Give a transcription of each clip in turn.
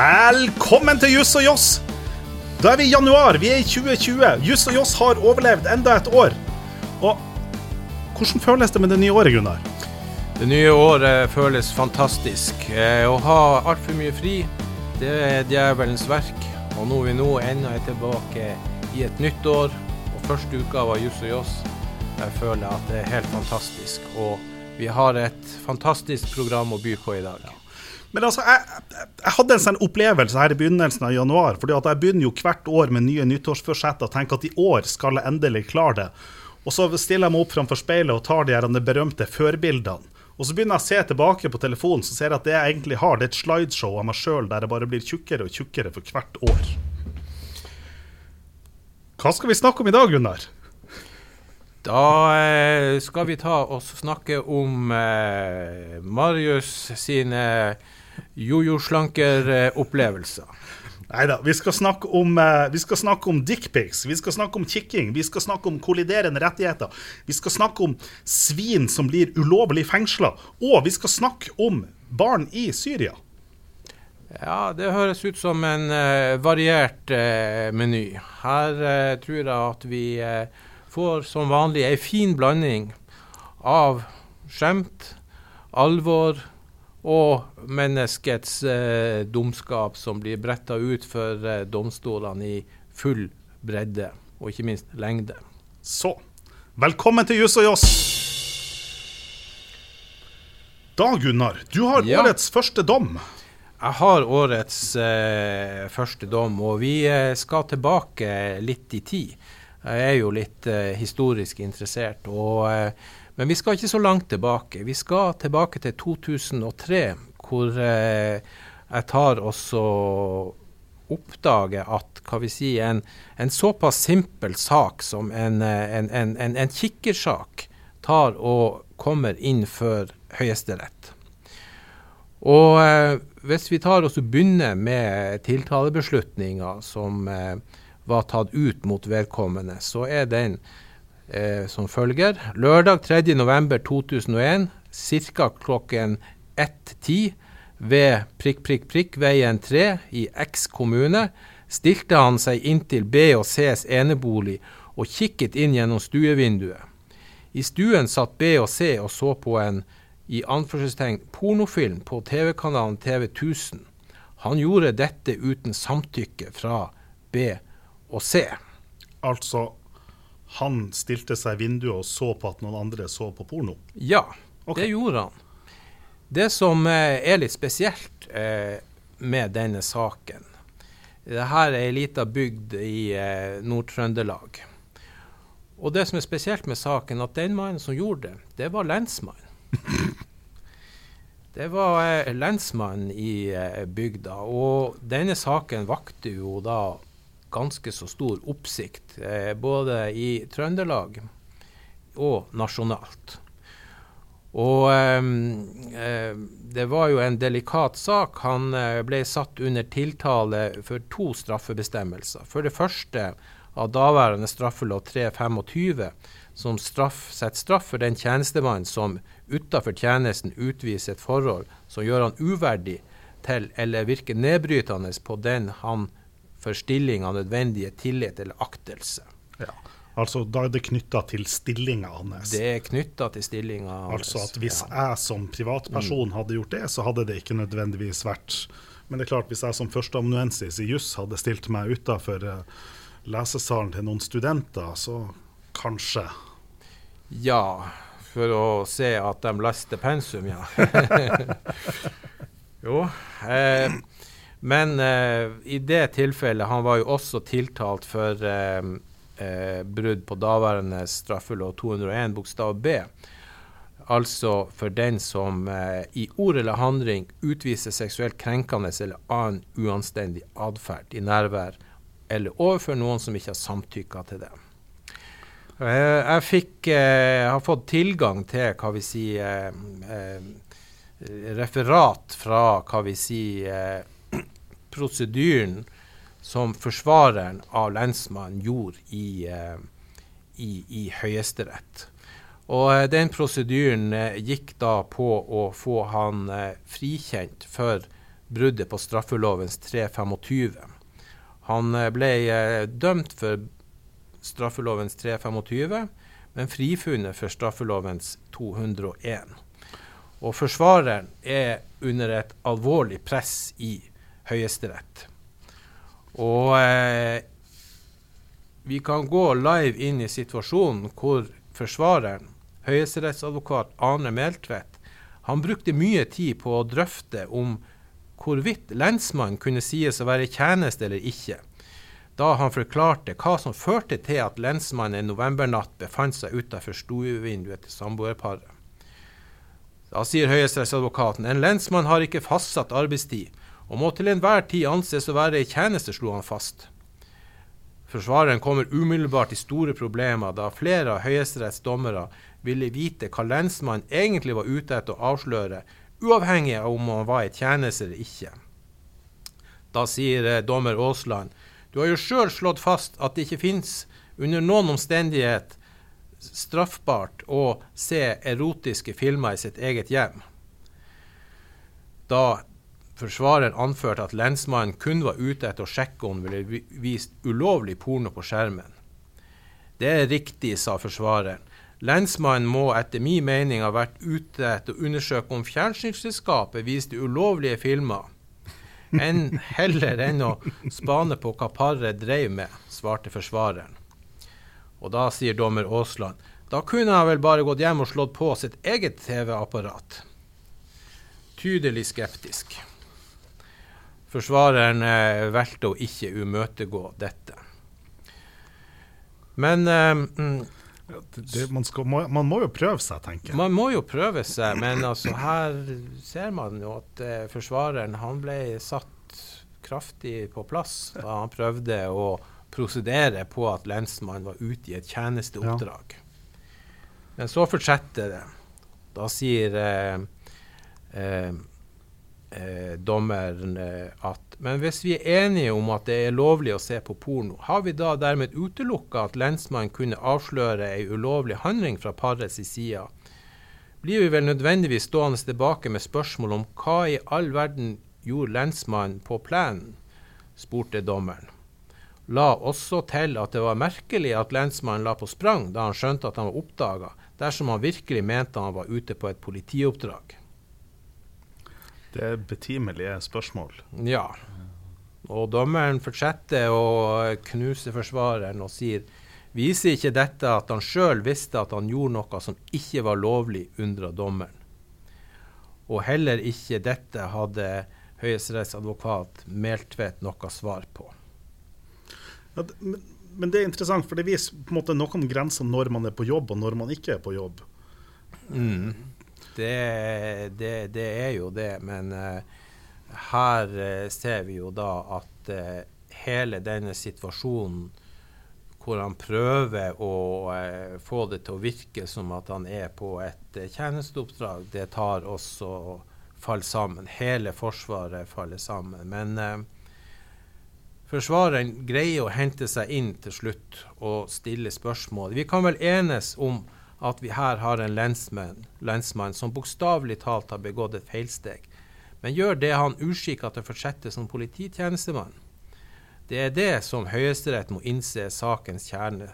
Velkommen til Juss og Joss. Da er vi i januar, vi er i 2020. Juss og Joss har overlevd enda et år. Og hvordan føles det med det nye året, Gunnar? Det nye året føles fantastisk. Eh, å ha altfor mye fri, det er djevelens verk. Og nå er vi nå ennå tilbake i et nytt år, og første uka var Juss og Joss. Jeg føler at det er helt fantastisk. Og vi har et fantastisk program å by på i dag. Men altså, jeg, jeg, hadde en sånn opplevelse her i begynnelsen av januar. fordi at Jeg begynner jo hvert år med nye nyttårsforsett og tenker at i år skal jeg endelig klare det. Og så stiller jeg meg opp framfor speilet og tar de her de berømte førbildene. Og så begynner jeg å se tilbake på telefonen, så ser jeg at det jeg egentlig har, det er et slideshow av meg sjøl der jeg bare blir tjukkere og tjukkere for hvert år. Hva skal vi snakke om i dag, Gunnar? Da eh, skal vi ta og snakke om eh, Marius sine jojo-slanker-opplevelser. Nei da, vi skal snakke om, eh, dickpics, vi skal snakke om kikking, vi skal snakke om kolliderende rettigheter. Vi skal snakke om svin som blir ulovlig fengsla, og vi skal snakke om barn i Syria. Ja, det høres ut som en uh, variert uh, meny. Her uh, tror jeg at vi får som vanlig ei en fin blanding av skjemt, alvor og menneskets eh, dumskap som blir bretta ut for eh, domstolene i full bredde, og ikke minst lengde. Så, velkommen til Juss og Joss. Da, Gunnar, du har Ja. årets første dom. Jeg har årets eh, første dom, og vi eh, skal tilbake litt i tid. Jeg er jo litt eh, historisk interessert, og, eh, men vi skal ikke så langt tilbake. Vi skal tilbake til 2003, hvor eh, jeg tar også oppdager at hva vi si, en, en såpass simpel sak som en, eh, en, en, en, en kikkersak tar og kommer inn for Høyesterett. Og eh, hvis vi tar og begynner med tiltalebeslutninga som eh, var tatt ut mot vedkommende, så er den eh, som følger. Lørdag 3.11.2001 ca. klokken 1.10 ved prikk, prikk, prikk veien 3 i X kommune stilte han seg inntil B og Cs enebolig og kikket inn gjennom stuevinduet. I stuen satt B og C og så på en i anførselstegn pornofilm på TV-kanalen TV 1000. Han gjorde dette uten samtykke fra B og C. Altså, han stilte seg i vinduet og så på at noen andre så på porno. Ja, okay. det gjorde han. Det som eh, er litt spesielt eh, med denne saken Dette er ei lita bygd i eh, Nord-Trøndelag. Og det som er spesielt med saken, at den mannen som gjorde det, det var lensmannen. Det var eh, lensmannen i eh, bygda. Og denne saken vakte jo da ganske så stor oppsikt, eh, både i Trøndelag og nasjonalt. Og ehm, eh, det var jo en delikat sak. Han eh, ble satt under tiltale for to straffebestemmelser. For det første av daværende straffelov 325, som straff, setter straff for den tjenestemann som utenfor tjenesten utviser et forhold som gjør han uverdig til eller virker nedbrytende på den han for stillinga nødvendige tillit eller aktelse. Ja. Altså, da er det knytta til stillinga hans. Det er knytta til stillinga hans. Altså at hvis Ja. jeg som privatperson hadde gjort det, så hadde det ikke nødvendigvis vært Men det er klart, hvis jeg som førsteamanuensis i juss hadde stilt meg utafor lesesalen til noen studenter, så kanskje. Ja, for å se at de leste pensum, ja. jo. Eh, men eh, i det tilfellet, han var jo også tiltalt for eh, eh, brudd på daværende straffelov 201 bokstav b. Altså for den som eh, i ord eller handling utviser seksuelt krenkende eller annen uanstendig atferd i nærvær eller overfor noen som ikke har samtykka til det. Eh, Jeg fikk, eh, har fått tilgang til hva vi sier referat fra hva vi sier prosedyren som forsvareren av lensmannen gjorde i, eh, i, i Høyesterett. Og eh, den prosedyren eh, gikk da på å få han frikjent for bruddet på straffelovens 325. Han ble dømt for straffelovens 325, men frifunnet for straffelovens 201. Og forsvareren er under et alvorlig press i Høyesterett. Og eh, vi kan gå live inn i situasjonen hvor forsvareren, høyesterettsadvokat Arne Meltvedt, han brukte mye tid på å drøfte om hvorvidt lensmannen kunne sies å være i tjeneste eller ikke, da han forklarte hva som førte til at lensmannen en novembernatt befant seg utenfor stuevinduet til samboerparet. Da sier høyesterettsadvokaten en lensmann har ikke fastsatt arbeidstid, og må til enhver tid anses å være i tjeneste, slo han fast. Forsvareren kommer umiddelbart i store problemer, da flere av Høyesteretts dommere ville vite hva lensmannen egentlig var ute etter å avsløre, uavhengig av om han var i tjeneste eller ikke. Da sier eh, dommer Aasland du har jo sjøl slått fast at det ikke finnes under noen omstendighet straffbart å se erotiske filmer i sitt eget hjem. Da forsvareren anførte at lensmannen kun var ute etter å sjekke om det ville vist ulovlig porno på skjermen. Det er riktig, sa forsvareren. Lensmannen må etter min mening ha vært ute etter å undersøke om fjernsynsselskapet viste ulovlige filmer, enn heller enn å spane på hva paret drev med, svarte forsvareren. Og da sier dommer Aasland da kunne han vel bare gått hjem og slått på sitt eget TV-apparat. Tydelig skeptisk. Forsvareren eh, valgte å ikke umøtegå dette. Men mm, det, man, skal, man, må, jo prøve seg, tenker jeg. Man må jo prøve seg, men altså her ser man jo at eh, forsvareren han ble satt kraftig på plass da han prøvde å prosedere på at lensmannen var ute i et tjenesteoppdrag. Ja. Men så fortsetter det. Da sier eh, eh, eh, dommeren eh, at men hvis vi er enige om at det er lovlig å se på porno, har vi da dermed utelukka at lensmannen kunne avsløre ei ulovlig handling fra parets side? Blir vi vel nødvendigvis stående tilbake med spørsmål om hva i all verden gjorde lensmannen på plenen? spurte dommeren. La også til at det var merkelig at lensmannen la på sprang da han skjønte at han var oppdaga, dersom han virkelig mente han var ute på et politioppdrag. Det er betimelige spørsmål. Ja. Og dommeren fortsetter å knuse forsvareren og sier viser ikke dette at han sjøl visste at han gjorde noe som ikke var lovlig, undra dommeren. Og heller ikke dette hadde høyesterettsadvokat Meltvedt noe svar på. Ja, men, men, det er interessant, for det viser på en måte noe om grensa når man er på jobb, og når man ikke er på jobb. Mm. Det, det, det, er jo det, men uh, her uh, ser vi jo da at uh, hele denne situasjonen hvor han prøver å få det til å virke som at han er på et tjenesteoppdrag, det tar også faller sammen. Hele Forsvaret faller sammen. Men Forsvareren greier å hente seg inn til slutt og stille spørsmål. Vi kan vel enes om at vi her har en lensmann, lensmann som bokstavelig talt har begått et feilsteg, men gjør det han uskikka til å fortsette som polititjenestemann. Det er det som Høyesterett må innse er sakens kjerne.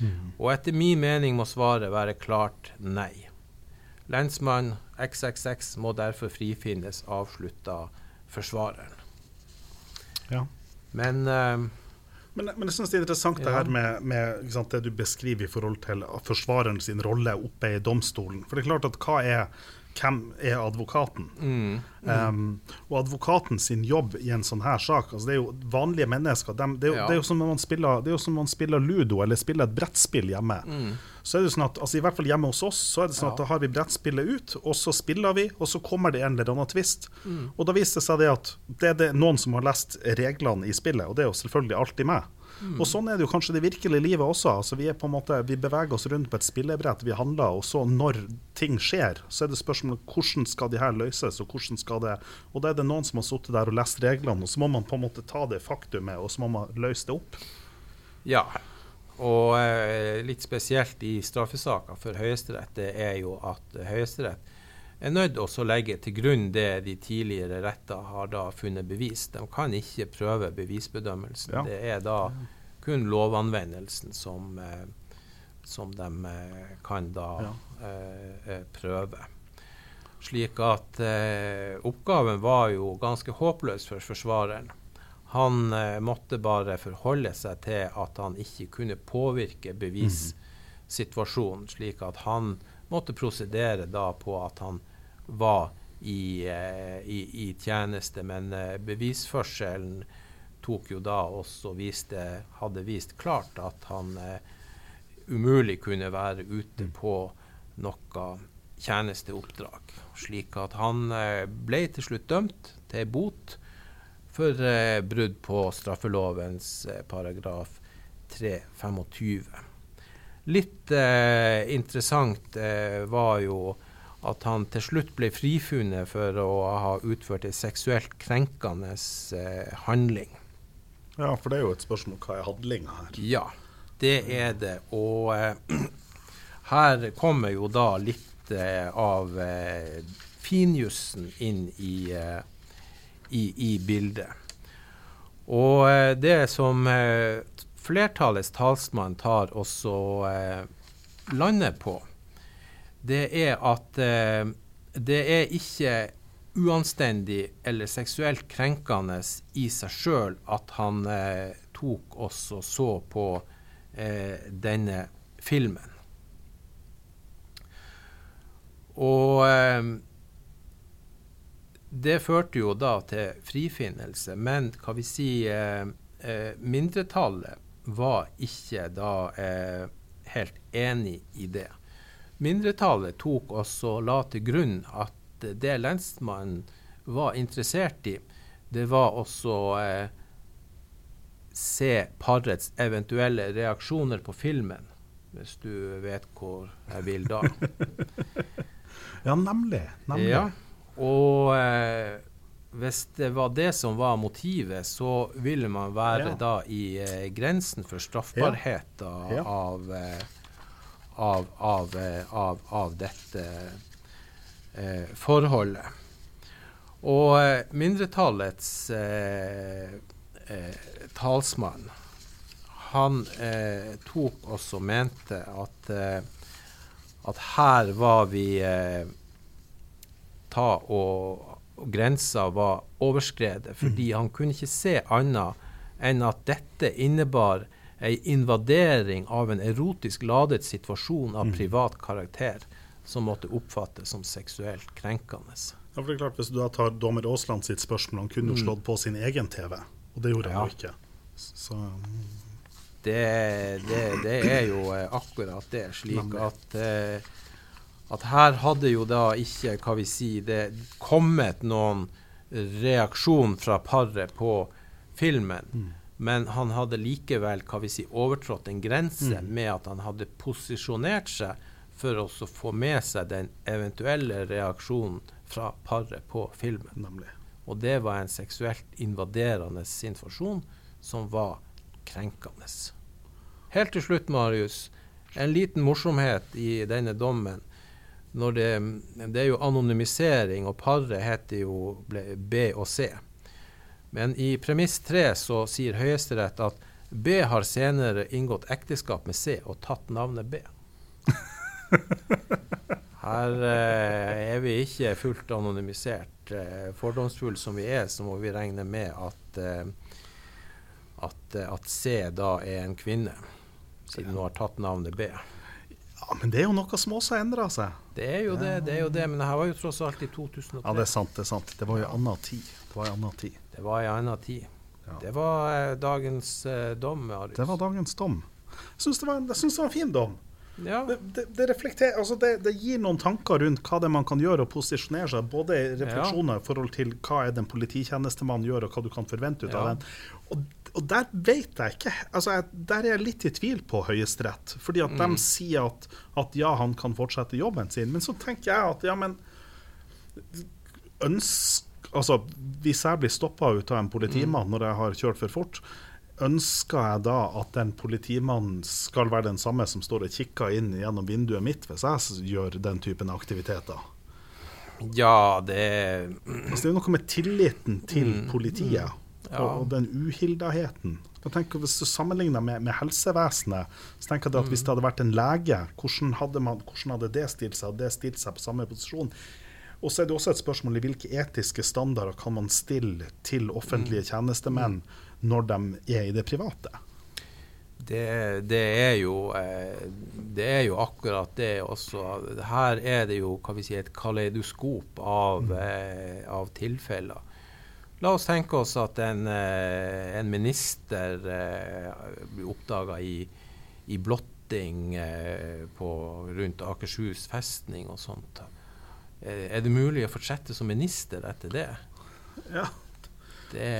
Mm. Og etter min mening må svaret være klart nei. Lensmann XXX må derfor frifinnes, avslutta forsvareren. Ja. Men uh, men, men, jeg synes det er interessant ja. det her med, med sant, det du beskriver i forhold til forsvareren sin rolle oppe i domstolen. For det er klart at hva er hvem er advokaten? Mm, mm. Um, og advokaten sin jobb i en sånn her sak altså Det er jo vanlige mennesker. De, det, er jo, ja. det, er jo, som man spiller, det er jo som man spiller ludo eller spiller et brettspill hjemme. Mm. Så er det sånn at, altså I hvert fall hjemme hos oss så er det sånn ja. at da har vi brettspillet ut, og så spiller vi, og så kommer det en eller annen tvist. Mm. Og da viser det seg det at det er det noen som har lest reglene i spillet, og det er jo selvfølgelig alltid meg. Mm. Og sånn er det jo kanskje det virkelige livet også. Altså, vi, er på en måte, vi beveger oss rundt på et spillebrett, vi handler, og så når ting skjer, så er det spørsmålet hvordan skal de her løses, og hvordan skal det Og da er det noen som har sittet der og lest reglene, og så må man på en måte ta det faktumet, og så må man løse det opp. Ja, og eh, litt spesielt i straffesaker for Høyesterett, det er jo at Høyesterett er nødt til å legge til grunn det de tidligere retter har da funnet bevis. De kan ikke prøve bevisbedømmelsen. Ja. Det er da kun lovanvendelsen som, eh, som de eh, kan da Ja. prøve. Slik at oppgaven var jo ganske håpløs for forsvareren. Han eh, måtte bare forholde seg til at han ikke kunne påvirke bevissituasjonen, slik at han måtte prosedere da på at han var i, eh, i, i tjeneste. Men eh, bevisførselen tok jo da også viste, hadde vist klart at han umulig kunne være ute på noe tjenesteoppdrag. Slik at han ble til slutt dømt til bot for eh, brudd på straffelovens eh, paragraf 325. Litt eh, interessant var jo at han til slutt ble frifunnet for å ha utført en seksuelt krenkende handling. Ja, for det er jo et spørsmål hva er handlinga her. Ja, det er det. Og eh, her kommer jo da litt eh, av eh, finjussen inn i, eh, i, i bildet. Og eh, det som eh, flertallets talsmann tar også eh, lander på, det er at det er ikke uanstendig eller seksuelt krenkende i seg sjøl at han tok og så på denne filmen. Og det førte jo da til frifinnelse, men hva vi si eh, eh, mindretallet var ikke da eh, helt enig i det. Mindretallet tok også la til grunn at det lensmannen var interessert i, det var også eh, se parets eventuelle reaksjoner på filmen, hvis du vet hvor jeg vil da. Ja, nemlig. nemlig. Ja, og eh, hvis det var det som var motivet, så ville man være Ja. da i eh, grensen for straffbarhet Ja. av, eh, av, av, eh, av, av dette eh, forholdet. Og mindretallets eh, eh, talsmann, han eh, tok også mente at, at her var vi eh, ta og, og grensa var overskredet, fordi han kunne ikke se annet enn at dette innebar ei invadering av en erotisk ladet situasjon av privat karakter som måtte oppfattes som seksuelt krenkende. Ja, for det er klart, Hvis du da tar dommer Aasland sitt spørsmål, han kunne jo slått på sin egen TV, og det gjorde han Mm. Ja. jo ikke. Så Det, det, det er jo eh, akkurat det, slik at eh, at her hadde jo da ikke, hva vi sier, det kommet noen reaksjon fra paret på filmen. Mm. Men han hadde likevel hva vi sier, overtrådt en grense Mm. med at han hadde posisjonert seg for å få med seg den eventuelle reaksjonen fra paret på filmen. nemlig. Og det var en seksuelt invaderende situasjon som var krenkende. Helt til slutt, Marius, en liten morsomhet i denne dommen. Det, det er jo anonymisering, og paret heter jo B og C. Men i premiss tre så sier Høyesterett at B har senere inngått ekteskap med C og tatt navnet B. Her eh, er vi ikke fullt anonymisert. Eh, fordomsfull som vi er, så må vi regne med at, eh, at, eh, at C da er en kvinne, siden hun har tatt navnet B. Ja, Men det er jo noe som også har endra seg. Det er jo det, det er jo det, men det her var jo tross alt i 2003. Ja, det er sant. Det er sant. Det var jo anna tid. Det var i annen tid. Det var en annen tid. Ja. Det var eh, dagens eh, dom, Arius. Det var dagens dom. Jeg syns det, var en- jeg det var en fin dom. Ja, Det, det, det, reflekterer, altså det, det gir noen tanker rundt hva det er man kan gjøre og posisjonere seg. Både refleksjoner i forhold til hva er det en polititjenestemann gjør, og hva du kan forvente ut Ja. av den. Og, og der vet jeg ikke. Altså jeg, der er jeg litt i tvil på Høyesterett. Fordi at Mm. de sier at, at ja, han kan fortsette jobben sin. Men så tenker jeg at ja, men ønsk, altså, Hvis jeg blir stoppa ut av en politimann når jeg har kjørt for fort, ønsker jeg da at den politimannen skal være den samme som står og kikker inn gjennom vinduet mitt hvis jeg gjør den typen aktiviteter? Ja, det altså, Det er jo noe med tilliten til mm, politiet mm, ja. og, den uhildaheten. Tenker, hvis du sammenligner med, med, helsevesenet, så tenker jeg at hvis det hadde vært en lege, hvordan hadde, man, hvordan hadde det stilt seg? Hadde det stilt seg på samme posisjon? Og så er det også et spørsmål i hvilke etiske standarder kan man stille til offentlige mm. tjenestemenn når de er i det private? Det, det, er jo, eh, det, er jo, akkurat det også. Her er det jo hva vi sier, et kaleidoskop av, mm. eh, av tilfeller. La oss tenke oss at en, eh, en minister blir oppdaga i, i, blotting på, rundt Akershus festning og sånt. Er det mulig å fortsette som minister etter det? Ja, det,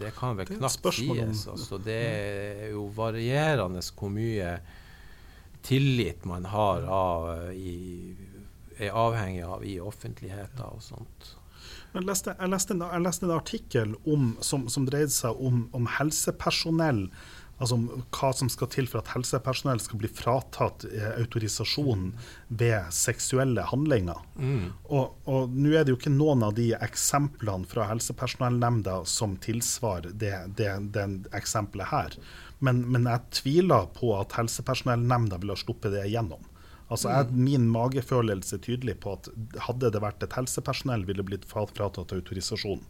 det kan vel knapt sies. Altså, det er jo varierende hvor mye tillit man har av, i, er avhengig av i offentligheten og sånt. Jeg leste, jeg leste, en, jeg leste en, artikkel om, som, som, dreide seg om, om helsepersonell altså hva som skal til for at helsepersonell skal bli fratatt eh, autorisasjon ved seksuelle handlinger. Mm. Og nå er det jo ikke noen av de eksemplene fra helsepersonellnemnda som tilsvarer det, det, det eksempelet her. Men, men, jeg tviler på at helsepersonellnemnda ville ha sluppet det igjennom. Altså jeg, mm. Min magefølelse er tydelig på at hadde det vært et helsepersonell, ville blitt fratatt autorisasjon.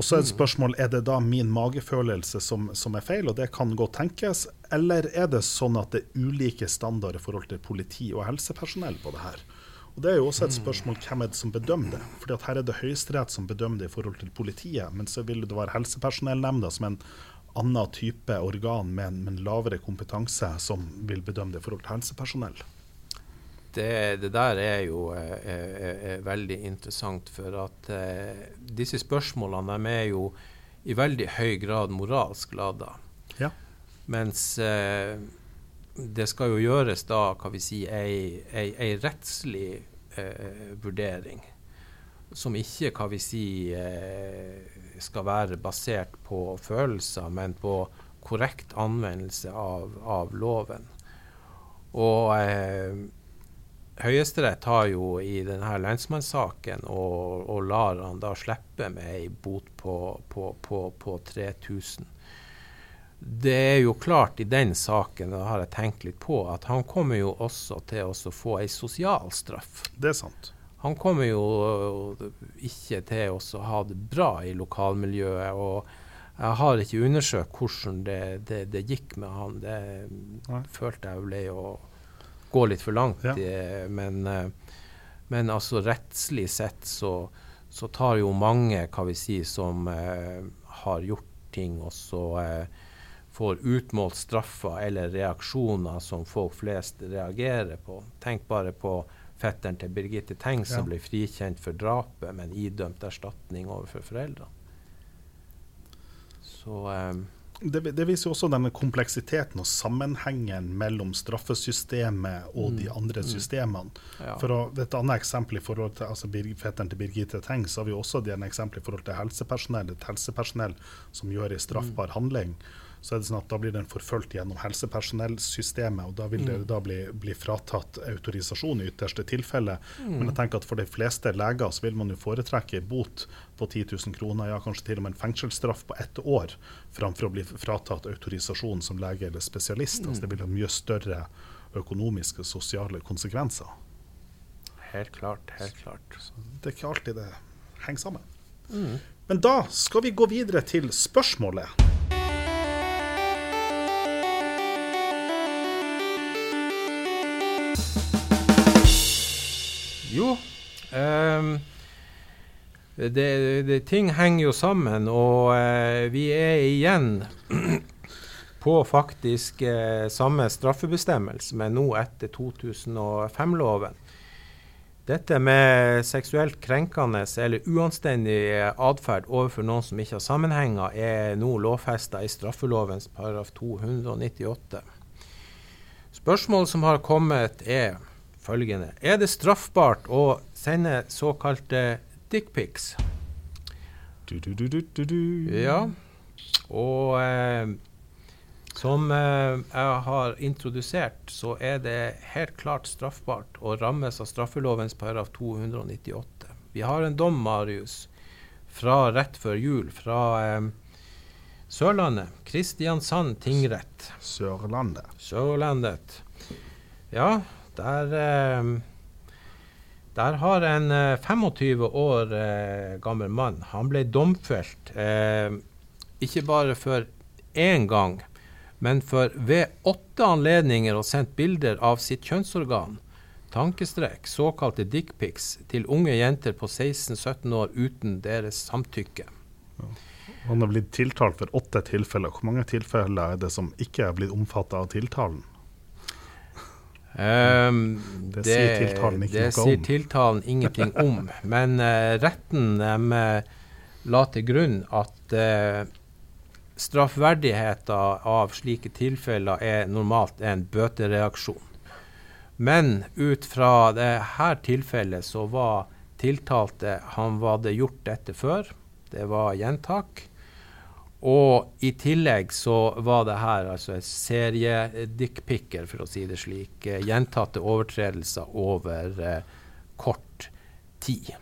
Og så er det spørsmål er det da min magefølelse som, som, er feil, og det kan godt tenkes, eller er det sånn at det er ulike standarder i forhold til politi og helsepersonell på det her? Og Det er jo også et spørsmål hvem er det som bedømmer det. Fordi at Her er det Høyesterett som bedømmer det i forhold til politiet, men så vil det være helsepersonellnemnda som en annen type organ med en, med en lavere kompetanse som vil bedømme det i forhold til helsepersonell det, det, der er jo er, er, er veldig interessant, for at eh, disse spørsmålene de er jo i veldig høy grad moralsk lada. Ja. Mens eh, det skal jo gjøres da, hva vi si, ei, ei, ei rettslig eh, vurdering. Som ikke, hva vi si, eh, skal være basert på følelser, men på korrekt anvendelse av, av loven. Og eh, Høyesterett har jo i denne lensmannssaken og, og lar han da slippe med ei bot på, på, på, på, 3000. Det er jo klart i den saken, det har jeg tenkt litt på, at han kommer jo også til å få ei sosial straff. Det er sant. Han kommer jo ikke til å ha det bra i lokalmiljøet. og jeg har ikke undersøkt hvordan det, det, det gikk med han. Det Nei. følte jeg ble jo gå litt for langt. Ja. Men, eh, men, altså rettslig sett så, så, tar jo mange, hva vi si, som eh, har gjort ting, og så eh, får utmålt straffer eller reaksjoner som folk flest reagerer på. Tenk bare på fetteren til Birgitte Tengs ja. som ble frikjent for drapet, men idømt erstatning overfor foreldrene. Så um, det, det, viser jo også denne kompleksiteten og sammenhengen mellom straffesystemet og mm. de andre mm. systemene. Ja. For å, Et annet eksempel i forhold til altså, fetteren til Birgitte Tengs, så har vi også et eksempel i forhold til helsepersonell. Et helsepersonell som gjør en straffbar mm. handling så er det sånn at da blir den forfulgt gjennom helsepersonellsystemet, og da vil det mm. da bli, bli fratatt autorisasjon i ytterste tilfelle. Mm. Men jeg tenker at for de fleste leger så vil man jo foretrekke bot på 10 000 kroner, ja kanskje til og med en fengselsstraff på ett år, framfor å bli fratatt autorisasjon som lege eller spesialist. Mm. Altså det vil ha mye større økonomiske og sosiale konsekvenser. Helt klart. Helt klart. Så det er ikke alltid det henger sammen. Mm. Men da skal vi gå videre til spørsmålet. Jo, um, det, det, ting henger jo sammen, og uh, vi er igjen på faktisk uh, samme straffebestemmelse, men nå etter 2005-loven. Dette med seksuelt krenkende eller uanstendig atferd overfor noen som ikke har sammenhenger, er nå lovfesta i straffelovens paragraf 298. Spørsmålet som har kommet, er følgende. Er det straffbart å sende såkalte dickpics? Ja. Og eh, som eh, jeg har introdusert, så er det helt klart straffbart å rammes av straffelovens paragraf 298. Vi har en dom, Marius, fra rett før jul fra eh, Sørlandet. Kristiansand tingrett. Sørlandet. Sørlandet. Ja, der eh, Der har en eh, 25 år eh, gammel mann Han ble domfelt eh, ikke bare for én gang, men for ved åtte anledninger og sendt bilder av sitt kjønnsorgan, tankestrek, såkalte dickpics, til unge jenter på 16-17 år uten deres samtykke. Han har blitt tiltalt for åtte tilfeller. Hvor mange tilfeller er det som ikke er blitt omfattet av tiltalen? Um, det, det, sier tiltalen ikke det noe om. sier tiltalen ingenting om. Men uh, retten um, la til grunn at uh, straffverdigheten av slike tilfeller er normalt en bøtereaksjon. Men ut fra dette tilfellet så var tiltalte Han hadde gjort dette før. Det var gjentak. Og i tillegg så var det her altså et seriedickpicker, for å si det slik. Eh, gjentatte overtredelser over eh, kort tid.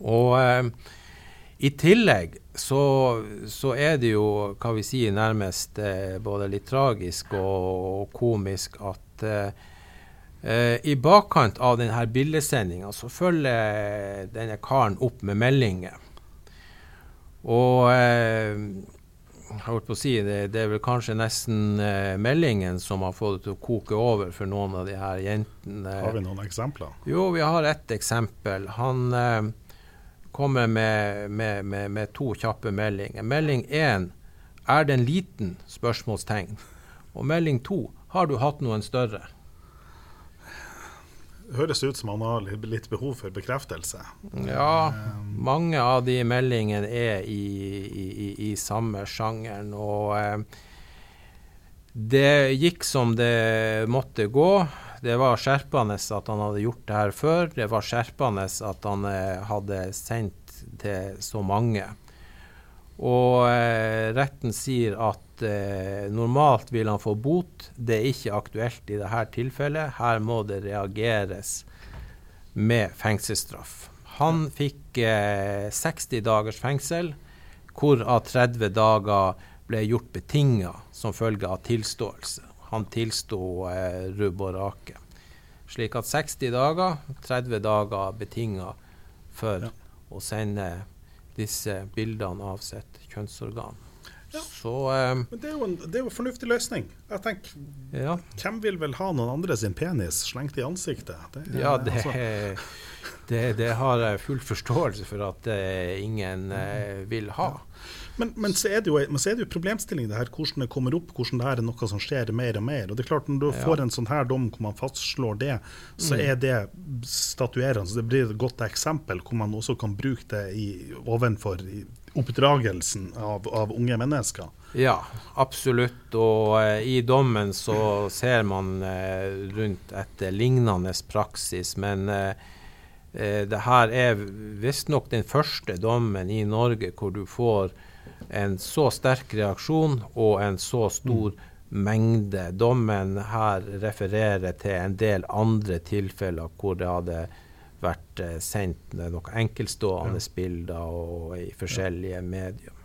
Og eh, i tillegg så, så, er det jo, hva vi sier, nærmest eh, både litt tragisk og, og komisk at eh, eh i bakkant av denne bildesendinga så følger denne karen opp med meldinger. Og eh, jeg holdt på å si, det, det, er vel kanskje nesten eh, meldingen som har fått det til å koke over for noen av de her jentene. Har vi noen eksempler? Jo, vi har ett eksempel. Han eh, kommer med, med, med, med, to kjappe meldinger. Melding én er den liten? spørsmålstegn. Og melding to har du hatt noen større? Høres ut som han har litt behov for bekreftelse. Ja, mange av de meldingene er i, i, i samme sjangeren. Og eh, det gikk som det måtte gå. Det var skjerpende at han hadde gjort det her før. Det var skjerpende at han eh, hadde sendt til så mange. Og eh, retten sier at eh, normalt vil han få bot. Det er ikke aktuelt i dette tilfellet. Her må det reageres med fengselsstraff. Han fikk eh, 60 dagers fengsel, hvorav 30 dager ble gjort betinga som følge av tilståelse. Han tilsto eh, rubb og rake. Slik at 60 dager, 30 dager betinga for ja. å sende disse bildene av sitt kjønnsorgan. Ja. Så, um, Men det er, en, det er, jo en, fornuftig løsning. Jeg tenker, ja. Hvem vil vel ha noen andre sin penis slengt i ansiktet? Det, ja, det, altså. det, det, har jeg full forståelse for at uh, ingen uh, vil ha. Ja. Men, men, så er det jo, men så er det jo problemstilling det her, hvordan det kommer opp, hvordan det her er noe som skjer mer og mer. Og det er klart Når du ja. får en sånn her dom hvor man fastslår det, så mm. er det statuerende. Så det blir et godt eksempel hvor man også kan bruke det i, ovenfor i oppdragelsen av, av, unge mennesker. Ja, absolutt. Og eh, i dommen så ser man eh, rundt etter lignende praksis. Men eh, det her er visstnok den første dommen i Norge hvor du får en så sterk reaksjon og en så stor mm. mengde. Dommen her refererer til en del andre tilfeller hvor det hadde vært eh, sendt noen enkeltstående ja. bilder og i forskjellige ja. medier.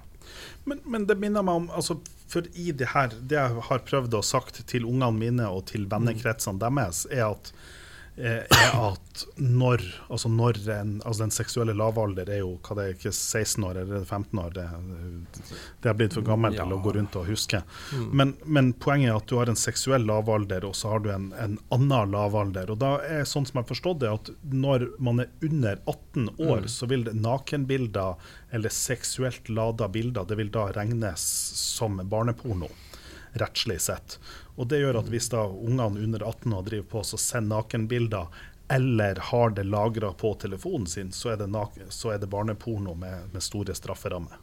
Men, men, det minner meg om altså, For i det her, det jeg har prøvd å sagt til ungene mine og til vennekretsene deres, er at er at når, altså når en, altså Den seksuelle lavalder er jo hva det er, ikke 16 år eller 15 år. Det, det er blitt for gammelt ja. til å gå rundt og huske. Mm. Men, men, poenget er at du har en seksuell lavalder, og så har du en, en annen lavalder. Og da er sånn som jeg har forstått det, at når man er under 18 år, mm. så vil nakenbilder eller seksuelt lada bilder det vil da regnes som barneporno rettslig sett. Og Det gjør at hvis da ungene under 18 år driver på og sender nakenbilder, eller har det lagra på telefonen sin, så er det, så er det barneporno med, med, store strafferammer.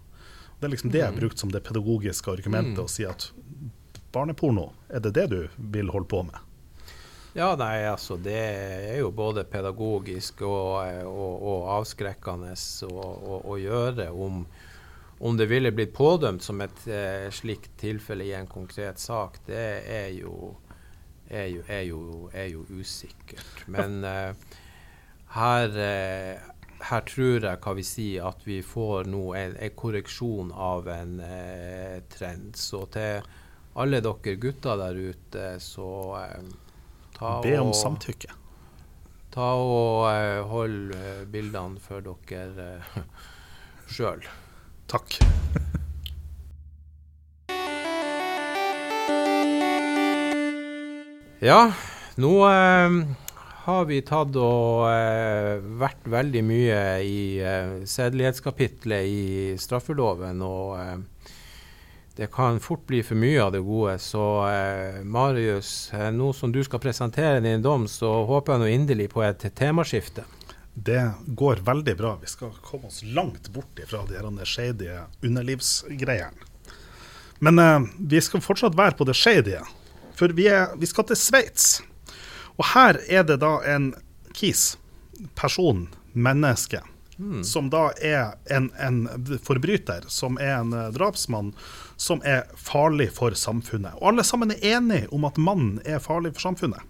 Det er liksom det jeg har mm. brukt som det pedagogiske argumentet, mm. å si at barneporno, er det det du vil holde på med? Ja, nei, altså det er jo både pedagogisk og, og, og avskrekkende å gjøre om, om det ville blitt pådømt som et eh, slikt tilfelle i en konkret sak, det er jo, er jo, er jo, er jo usikkert. Men eh, her, eh, her tror jeg hva vi sier, at vi får nå en, en korreksjon av en eh, trend. Så til alle dere gutter der ute, så eh, ta Be om og, samtykke. ta og eh, hold bildene for dere eh, sjøl. Takk. Ja, nå eh, har vi tatt og eh, vært veldig mye i eh, sedelighetskapitlet i straffeloven. Og eh, det kan fort bli for mye av det gode. Så eh, Marius, eh, nå som du skal presentere din dom, så håper jeg nå inderlig på et temaskifte. Det går veldig bra. Vi skal komme oss langt bort fra de shady underlivsgreiene. Men eh, vi skal fortsatt være på det shady. For vi, er, vi skal til Sveits. Og her er det da en kis, person, menneske, som da er en, en forbryter, som er en eh, drapsmann, som er farlig for samfunnet. Og alle sammen er enige om at mannen er farlig for samfunnet.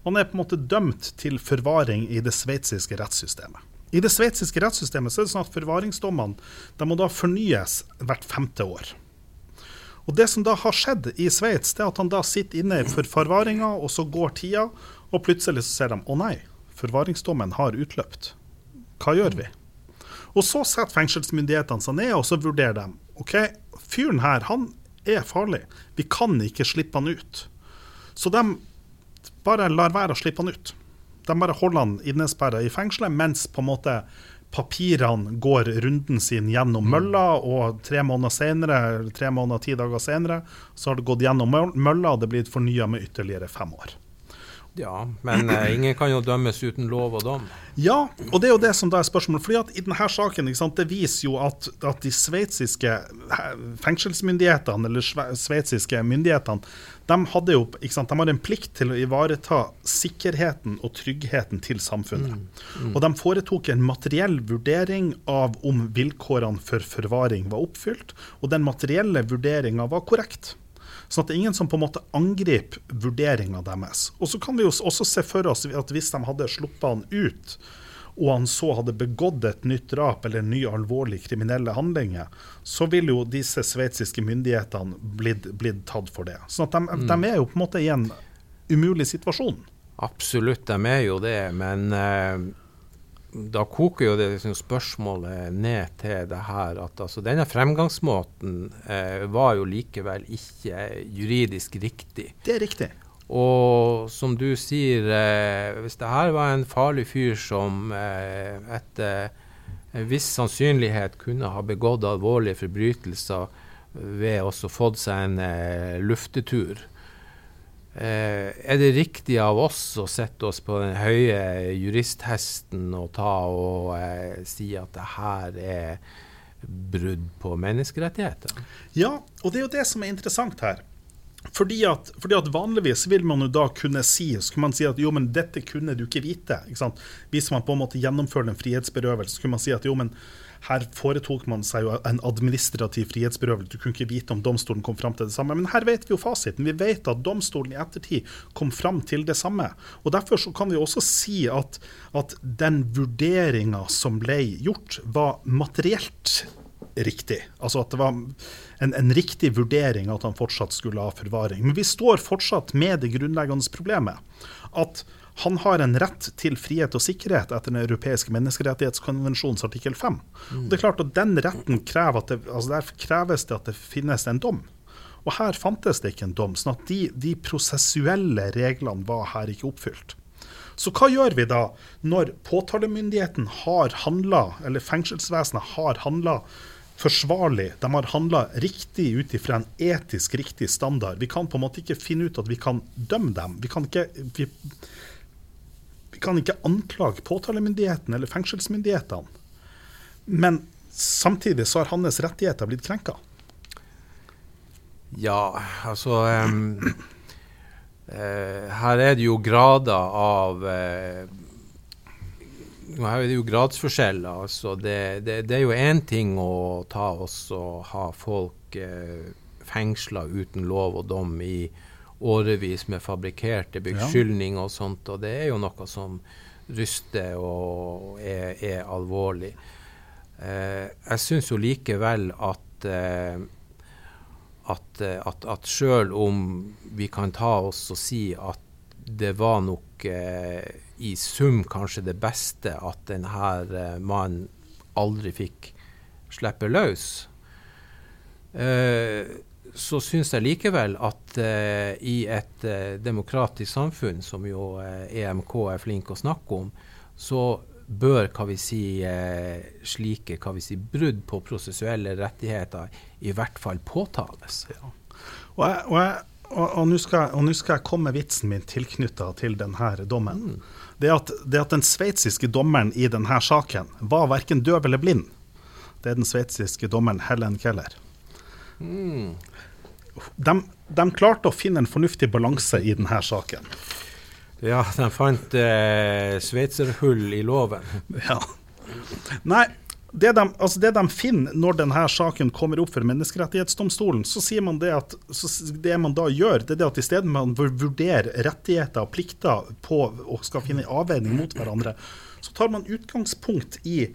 Og han er på en måte dømt til forvaring i det sveitsiske rettssystemet. I det sveitsiske rettssystemet så er det sånn at forvaringsdommene må da fornyes hvert femte år. Og Det som da har skjedd i Sveits, det er at han da sitter inne for forvaringa, og så går tida, og plutselig så ser de å nei, forvaringsdommen har utløpt. Hva gjør vi? Og Så setter fengselsmyndighetene seg ned og så vurderer de. ok, Fyren her han er farlig. Vi kan ikke slippe han ut. Så de bare lar være å slippe han ut. De bare holder han innesperra i fengselet, mens på en måte papirene går runden sin gjennom mølla, og tre måneder senere, tre måneder, ti dager senere, så har det gått gjennom mølla, og det blir fornya med ytterligere fem år. Ja, men eh, ingen kan jo dømmes uten lov og dom. Ja, og det er jo det som da er spørsmålet. fordi at i denne saken, sant, Det viser jo at, at de sveitsiske fengselsmyndighetene, eller sve- sveitsiske myndighetene, de, hadde jo, sant, de hadde en plikt til å ivareta sikkerheten og tryggheten til samfunnet. Og de foretok en materiell vurdering av om vilkårene for forvaring var oppfylt, og den materielle vurderinga var korrekt. Sånn at det er ingen som på en måte angriper vurderinga deres. Og så kan vi jo også se for oss at hvis de hadde sluppet han ut, og han så hadde begått et nytt drap eller nye alvorlige kriminelle handlinger, så ville jo disse sveitsiske myndighetene blitt, blitt tatt for det. Så at de, de er jo på en måte i en umulig situasjon. Absolutt, de er jo det. Men eh, da koker jo det liksom spørsmålet ned til det her at altså, denne fremgangsmåten eh, var jo likevel ikke juridisk riktig. Det er riktig. Og som du sier, eh, hvis det her var en farlig fyr som eh, etter en viss sannsynlighet kunne ha begått alvorlige forbrytelser ved også fått seg en eh, luftetur, Eh, er det riktig av oss å sette oss på den høye juristhesten og ta og eh, si at det her er brudd på menneskerettigheter? Ja, og det er jo det som er interessant her. Fordi at, fordi at Vanligvis vil man jo da kunne si så kunne man si at jo, men dette kunne du ikke vite. Ikke? Hvis man på en måte gjennomfører en frihetsberøvelse, så kunne man si at jo, men her foretok man seg jo en administrativ frihetsberøvelse. Du kunne ikke vite om domstolen kom fram til det samme. Men her vet vi jo fasiten. Vi vet at domstolen i ettertid kom fram til det samme. Og Derfor så kan vi også si at, at den vurderinga som ble gjort, var materielt riktig. Altså at det var en, en riktig vurdering at han fortsatt skulle ha forvaring. Men vi står fortsatt med det grunnleggende problemet. At han har en rett til frihet og sikkerhet etter Den europeiske menneskerettighetskonvensjons artikkel 5. Og det er klart at Den retten krever at det, altså der kreves det at det finnes en dom. Og her fantes det ikke en dom. sånn at de, de prosessuelle reglene var her ikke oppfylt. Så hva gjør vi da når påtalemyndigheten har handla, eller fengselsvesenet har handla forsvarlig, de har handla riktig ut ifra en etisk riktig standard. Vi kan på en måte ikke finne ut at vi kan dømme dem. Vi kan ikke, vi, vi kan ikke anklage påtalemyndigheten eller fengselsmyndighetene. Men samtidig så har hans rettigheter blitt krenka. Ja, altså um, uh, Her er det jo grader av eh, Her er det jo gradsforskjeller. Altså det, det, det er jo én ting å ta oss og ha folk eh, fengsla uten lov og dom i årevis med fabrikkerte beskyldninger og sånt, og det er jo noe som ryster og er, er alvorlig. Eh, jeg syns jo likevel at eh, at, eh, at, at sjøl om vi kan ta oss og si at det var nok eh, i sum kanskje det beste at denne eh, mannen aldri fikk slippe løs, eh, så syns jeg likevel at eh, i et demokratisk samfunn, som jo EMK er flink å snakke om, så bør hva vi si, slike hva vi si, brudd på prosessuelle rettigheter i hvert fall påtales. Ja. Og, jeg, og, jeg, og, og nå skal, skal, jeg komme med vitsen min tilknytta til denne dommen. Mm. Det, at, det at den sveitsiske dommeren i denne saken var verken døv eller blind. Det er den sveitsiske dommeren Helen Keller. Mm. De, de, klarte å finne en fornuftig balanse i denne saken. Ja, de fant eh, sveitserhull i loven. Ja. Nei, det de, altså det de, finner når denne saken kommer opp for Menneskerettighetsdomstolen, så sier man det at det man da gjør, det er det at i stedet man vurderer rettigheter og plikter på, og skal finne avveining mot hverandre, så tar man utgangspunkt i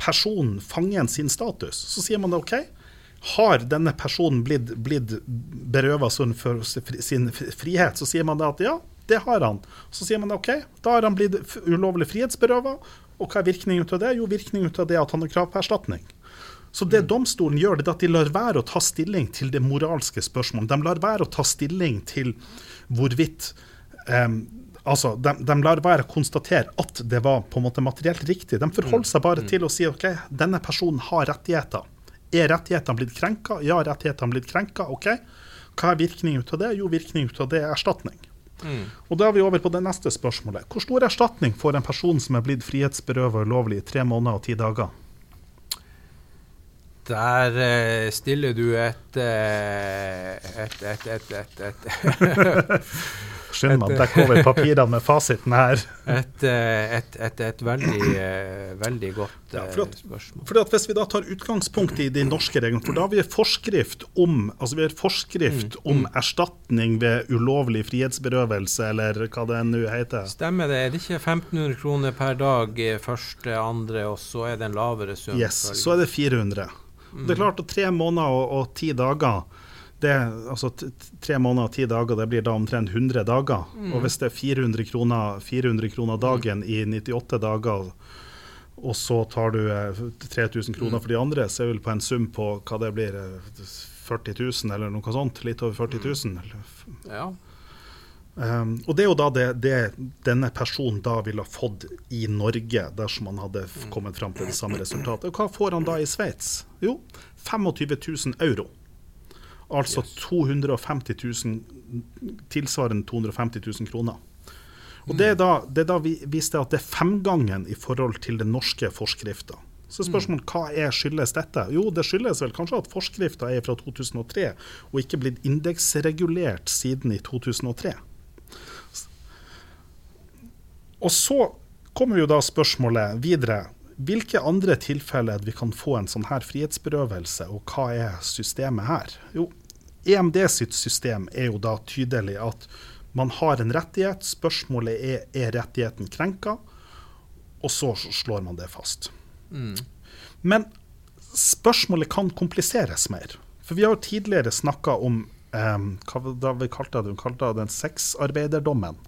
personen, fangen, sin status. Så sier man det OK. Har denne personen blitt, blitt berøva sin frihet, så sier man det at ja, det har han. Så sier man OK, da har han blitt ulovlig frihetsberøva. Og hva er virkningen av det? Jo, virkningen av det er at han har krav på erstatning. Så det mm. domstolen gjør, det er at de lar være å ta stilling til det moralske spørsmålet. De lar være å ta stilling til hvorvidt um, Altså, de, de, lar være å konstatere at det var på en måte materielt riktig. De forholder seg bare mm. til å si ok, denne personen har rettigheter. Er rettighetene blitt krenka? Ja, rettighetene blitt krenka. Ok. Hva er virkningen av det? Jo, virkningen av det er erstatning. Mm. Og Da er vi over på det neste spørsmålet. Hvor stor erstatning får en person som er blitt frihetsberøvet ulovlig i tre måneder og ti dager? Der eh, stiller du et, uh, et, et, et, et Skynd meg, dekke over papirene med fasiten her. Et, eh, et, et, et veldig, eh, veldig, godt ja, for at, spørsmål. For at Hvis vi da tar utgangspunkt i de norske reglene, for da har vi forskrift om, altså vi har forskrift mm. om mm. erstatning ved ulovlig frihetsberøvelse, eller hva det nå heter. Stemmer det. Er det ikke 1500 kroner per dag første, andre, og så er det en lavere sum? Yes, så er det 400. Mm. Det er klart og tre måneder og, og ti dager det, altså Tre måneder og ti dager, det blir da omtrent 100 dager. Mm. Og hvis det er 400 kroner, 400 kroner dagen mm. i 98 dager, og så tar du 3000 eh, kroner mm. for de andre, så er vi på en sum på hva det blir, 40 eh, 000 eller noe sånt. Litt over 40 000. Mm. Ja. Um, og det er jo da det, det, denne personen da ville ha fått i Norge, dersom han hadde mm. kommet fram til det samme resultatet. Og hva får han da i Sveits? Jo, 25 000 euro. Altså yes. 250 000, tilsvarende 250 000 kroner. Og Det er da, det er da vi viste at det er femgangen i forhold til den norske forskrifta. Så spørsmålet hva er skyldes dette? Jo, det skyldes vel kanskje at forskrifta er fra 2003 og ikke blitt indeksregulert siden i 2003. Og så kommer jo da spørsmålet videre. Hvilke andre tilfeller vi kan få en sånn her frihetsberøvelse, og hva er systemet her? Jo, EMD sitt system er jo da tydelig at man har en rettighet, spørsmålet er er rettigheten krenka, og så slår man det fast. Mm. Men spørsmålet kan kompliseres mer. For vi har jo tidligere snakka om um, hva vi kalte det, vi kalte den sexarbeiderdommen.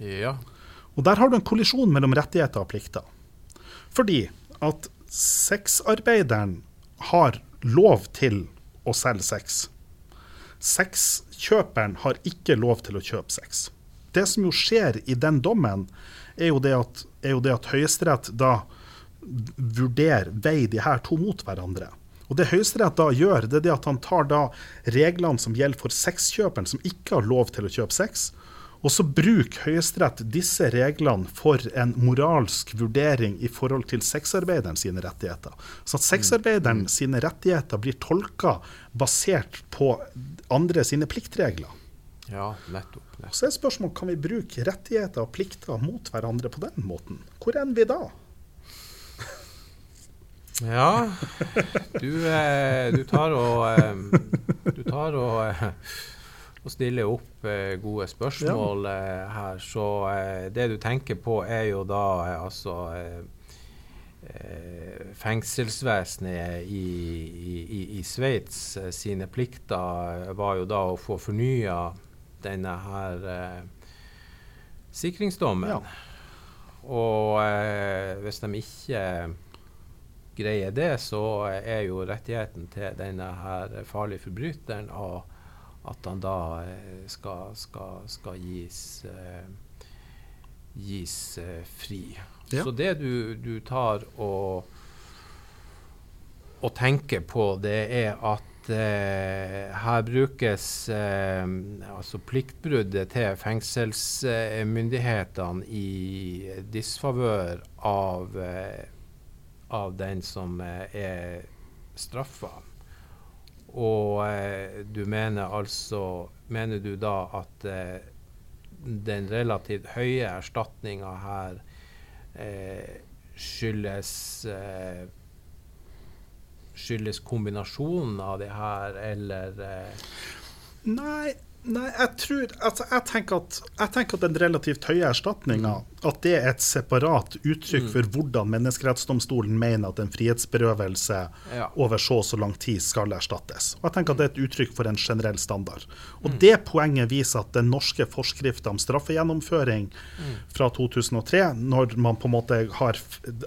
Ja. Og der har du en kollisjon mellom rettigheter og plikter. Fordi at sexarbeideren har lov til å selge sex. Sexkjøperen har ikke lov til å kjøpe sex. Det som jo skjer i den dommen, er jo det at, at Høyesterett da vurderer, veier de her to mot hverandre. Og Det Høyesterett da gjør, det er det at han tar da reglene som gjelder for sexkjøperen, som ikke har lov til å kjøpe sex, og så bruker Høyesterett disse reglene for en moralsk vurdering i forhold til sexarbeideren sine rettigheter. Så at sexarbeideren mm. sine rettigheter blir tolka basert på andre sine pliktregler. Ja, nettopp. nettopp. Så er spørsmålet kan vi bruke rettigheter og plikter mot hverandre på den måten. Hvor ender vi da? Ja, du, eh, du tar og eh, Du tar og eh, og stiller opp eh, gode spørsmål eh, her. Så eh, det du tenker på, er jo da eh, altså eh, eh, Fengselsvesenet i, i, i Sveits sine plikter var jo da å få fornya denne her sikringsdommen. Ja. Og hvis de ikke greier det, så er jo rettigheten til denne her farlige forbryteren av at han da eh, skal, skal, skal gis, uh, gis uh, fri. Ja. Så det du, du tar og, og, tenker på, det er at her brukes altså pliktbruddet til fengselsmyndighetene i disfavør av, av den som er straffa. Og eh, du mener altså Mener du da at eh, den relativt høye erstatninga her eh, skyldes eh, Skyldes kombinasjonen av det her, eller eh? Nei, Nei, jeg tror altså, jeg, tenker at, jeg tenker at den relativt høye erstatninga at det er et separat uttrykk mm. for hvordan Menneskerettsdomstolen mener at en frihetsberøvelse ja. over så og så lang tid skal erstattes. Og jeg tenker at Det er et uttrykk for en generell standard. Og mm. Det poenget viser at den norske forskriften om straffegjennomføring mm. fra 2003, når man på en måte har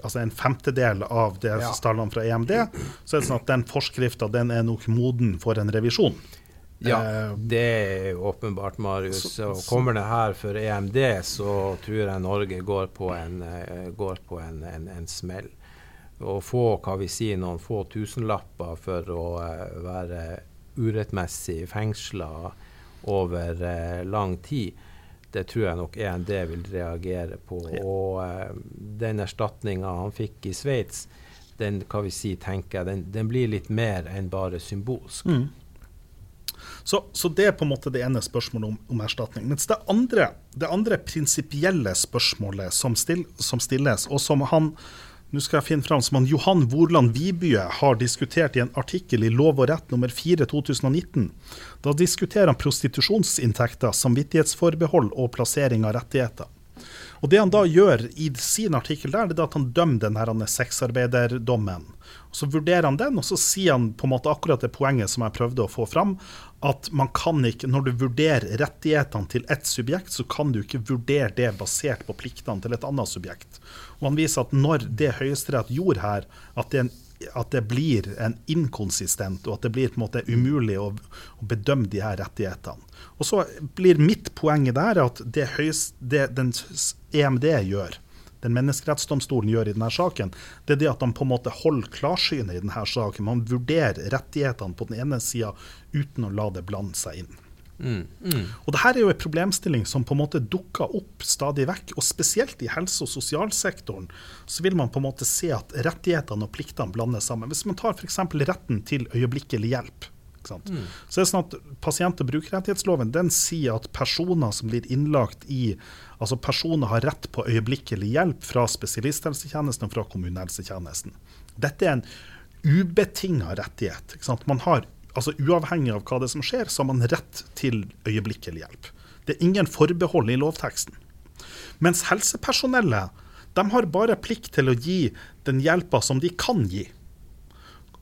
altså en femtedel av det ja. tallene fra EMD, så er det sånn at den forskrifta er nok moden for en revisjon. Ja, eh, det er åpenbart, Marius. Og kommer det her for EMD, så tror jeg Norge går på en, eh, går på en, en, en smell. Å få hva vi sier, noen få tusenlapper for å uh, være urettmessig fengsla over lang tid, det tror jeg nok EMD vil reagere på. Og uh, den erstatninga han fikk i Sveits, den, si, tenker jeg, den, den, blir litt mer enn bare symbolsk. Mm. Så, så, det er på en måte det ene spørsmålet om, om erstatning. Mens det andre, andre prinsipielle spørsmålet som, still, som, stilles, og som han nå skal jeg finne frem, som han Johan Vorland Vibye har diskutert i en artikkel i Lov og rett nummer 4 2019. Da diskuterer han prostitusjonsinntekter, samvittighetsforbehold og plassering av rettigheter. Og Det han da gjør i sin artikkel, der, det er at han dømmer denne sexarbeiderdommen. Så vurderer han den, og så sier han på en måte akkurat det poenget som jeg prøvde å få fram, at man kan ikke, når du vurderer rettighetene til ett subjekt, så kan du ikke vurdere det basert på pliktene til et annet subjekt. Og han viser at når det Høyesterett gjorde her, at det, at det, blir en inkonsistent, og at det blir på en måte umulig å, å bedømme de her rettighetene. Og så blir mitt poeng der at det, høyest, det den EMD gjør, den menneskerettsdomstolen gjør i denne saken, det er det at de på en måte holder klarsynet i denne saken. Man vurderer rettighetene på den ene sida uten å la det blande seg inn. Mm, mm. Og Dette er jo en problemstilling som på en måte dukker opp stadig vekk. og Spesielt i helse- og sosialsektoren så vil man på en måte se at rettighetene og pliktene blandes sammen. Hvis man tar f.eks. retten til øyeblikkelig hjelp. Mm. Så det er sånn at Pasient- og brukerrettighetsloven den sier at personer som blir innlagt i Altså personer har rett på øyeblikkelig hjelp fra spesialisthelsetjenesten og fra kommunehelsetjenesten. Dette er en ubetinga rettighet. Man har, altså Uavhengig av hva det som skjer, så har man rett til øyeblikkelig hjelp. Det er ingen forbehold i lovteksten. Mens helsepersonellet de har bare plikt til å gi den hjelpa som de kan gi.